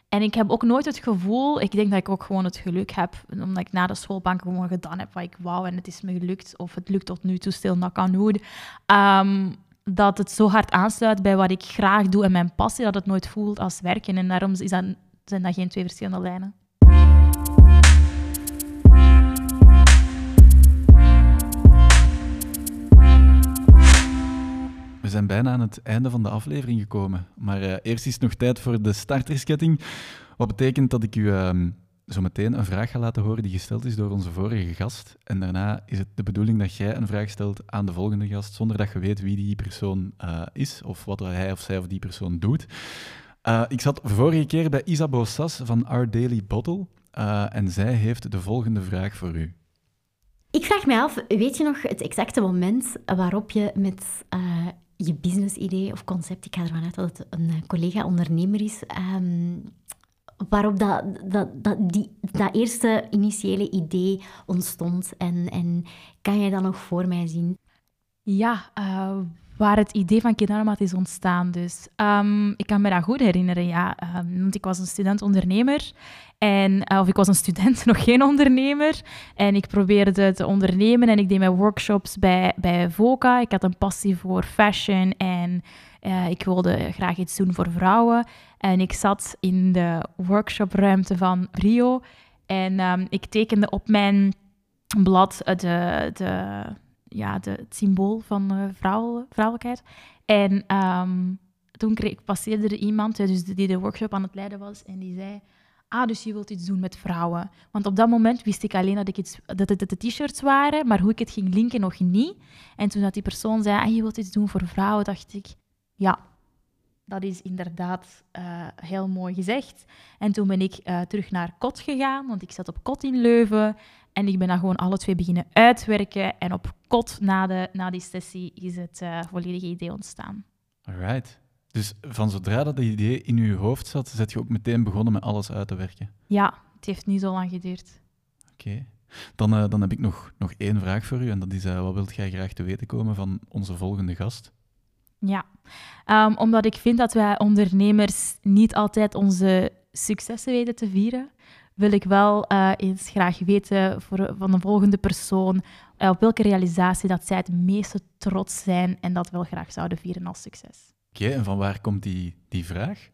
C: En ik heb ook nooit het gevoel, ik denk dat ik ook gewoon het geluk heb, omdat ik na de schoolbank gewoon gedaan heb wat ik wou en het is me gelukt, of het lukt tot nu toe stil knock on wood, um, dat het zo hard aansluit bij wat ik graag doe en mijn passie, dat het nooit voelt als werken. En daarom is dat, zijn dat geen twee verschillende lijnen.
A: We zijn bijna aan het einde van de aflevering gekomen. Maar uh, eerst is nog tijd voor de startersketting. Wat betekent dat ik u uh, zo meteen een vraag ga laten horen die gesteld is door onze vorige gast. En daarna is het de bedoeling dat jij een vraag stelt aan de volgende gast, zonder dat je weet wie die persoon uh, is of wat hij of zij of die persoon doet. Uh, ik zat vorige keer bij Isabeau Sas van Our Daily Bottle. en zij heeft de volgende vraag voor u.
E: Ik vraag me af, weet je nog het exacte moment waarop je met je business-idee of concept, ik ga ervan uit dat het een eh, collega-ondernemer is, um, waarop dat, dat, die, dat eerste initiële idee ontstond. En, en kan je dat nog voor mij zien?
C: Ja, uh, waar het idee van Kinarmat is ontstaan. Dus um, ik kan me dat goed herinneren, ja. Um, want ik was een student-ondernemer. En, uh, of ik was een student, nog geen ondernemer. En ik probeerde te ondernemen en ik deed mijn workshops bij, bij VOCA. Ik had een passie voor fashion en uh, ik wilde graag iets doen voor vrouwen. En ik zat in de workshopruimte van Rio. En um, ik tekende op mijn blad de, de ja, de, het symbool van uh, vrouw, vrouwelijkheid. En um, toen kreeg, passeerde er iemand dus die de workshop aan het leiden was en die zei... Ah, dus je wilt iets doen met vrouwen. Want op dat moment wist ik alleen dat, ik iets, dat het de t-shirts waren, maar hoe ik het ging linken nog niet. En toen dat die persoon zei, ah, je wilt iets doen voor vrouwen, dacht ik, ja, dat is inderdaad uh, heel mooi gezegd. En toen ben ik uh, terug naar Kot gegaan, want ik zat op Kot in Leuven. En ik ben dan gewoon alle twee beginnen uitwerken. En op kot na, de, na die sessie is het uh, volledige idee ontstaan.
A: Alright. Dus van zodra dat idee in je hoofd zat, zet je ook meteen begonnen met alles uit te werken?
C: Ja, het heeft niet zo lang geduurd.
A: Oké. Dan, uh, dan heb ik nog, nog één vraag voor u. En dat is, uh, wat wilt jij graag te weten komen van onze volgende gast?
C: Ja, um, omdat ik vind dat wij ondernemers niet altijd onze successen weten te vieren wil ik wel uh, eens graag weten voor, van de volgende persoon uh, op welke realisatie dat zij het meeste trots zijn en dat wel graag zouden vieren als succes.
A: Oké, en van waar komt die, die vraag?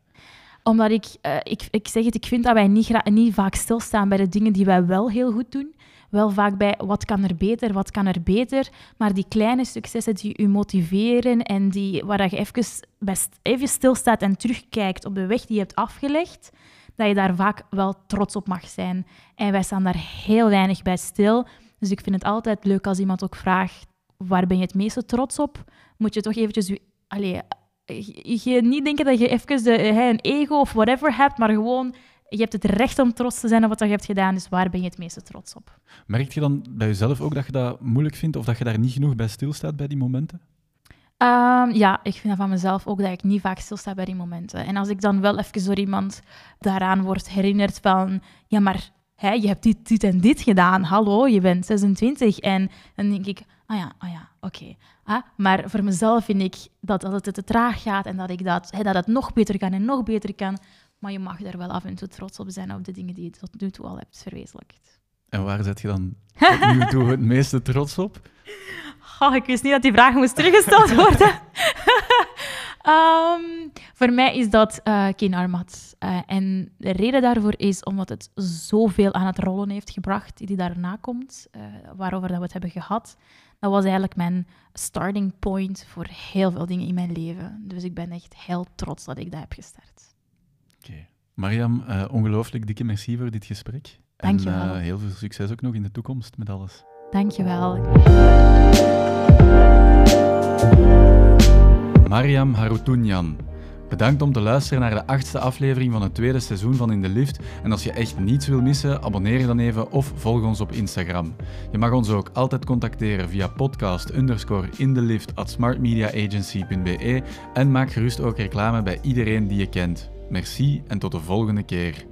C: Omdat ik, uh, ik, ik zeg het, ik vind dat wij niet, niet vaak stilstaan bij de dingen die wij wel heel goed doen. Wel vaak bij wat kan er beter, wat kan er beter. Maar die kleine successen die u motiveren en die, waar je even, best, even stilstaat en terugkijkt op de weg die je hebt afgelegd, dat je daar vaak wel trots op mag zijn. En wij staan daar heel weinig bij stil. Dus ik vind het altijd leuk als iemand ook vraagt, waar ben je het meeste trots op? Moet je toch eventjes... Allee, je, niet denken dat je even de, een ego of whatever hebt, maar gewoon je hebt het recht om trots te zijn op wat je hebt gedaan, dus waar ben je het meeste trots op?
A: Merk je dan bij jezelf ook dat je dat moeilijk vindt of dat je daar niet genoeg bij stilstaat bij die momenten?
C: Um, ja, ik vind dat van mezelf ook dat ik niet vaak stilsta bij die momenten. En als ik dan wel even door iemand daaraan word herinnerd van, ja, maar hè, je hebt dit, dit en dit gedaan. Hallo, je bent 26. En dan denk ik, ah ja, ah ja, oké. Ah, maar voor mezelf vind ik dat, dat het te traag gaat en dat, ik dat, hè, dat het nog beter kan en nog beter kan. Maar je mag er wel af en toe trots op zijn op de dingen die je tot nu toe al hebt verwezenlijkt.
A: En waar zet je dan tot nu toe het meeste trots op?
C: Oh, ik wist niet dat die vraag moest teruggesteld worden. Ehm, voor mij is dat uh, Keen Armat. Uh, en de reden daarvoor is omdat het zoveel aan het rollen heeft gebracht die daarna komt, uh, waarover dat we het hebben gehad. Dat was eigenlijk mijn starting point voor heel veel dingen in mijn leven. Dus ik ben echt heel trots dat ik dat heb gestart.
A: Oké. Okay. Mariam, ongelooflijk dikke merci voor dit gesprek.
C: Dank je wel.
A: En heel veel succes ook nog in de toekomst met alles.
C: Dank je wel.
A: Mariam Haroutounian. Bedankt om te luisteren naar de achtste aflevering van het tweede seizoen van In de Lift. En als je echt niets wil missen, abonneer je dan even of volg ons op Instagram. Je mag ons ook altijd contacteren via podcast underscore in de lift at smartmediaagency.be en maak gerust ook reclame bij iedereen die je kent. Merci en tot de volgende keer.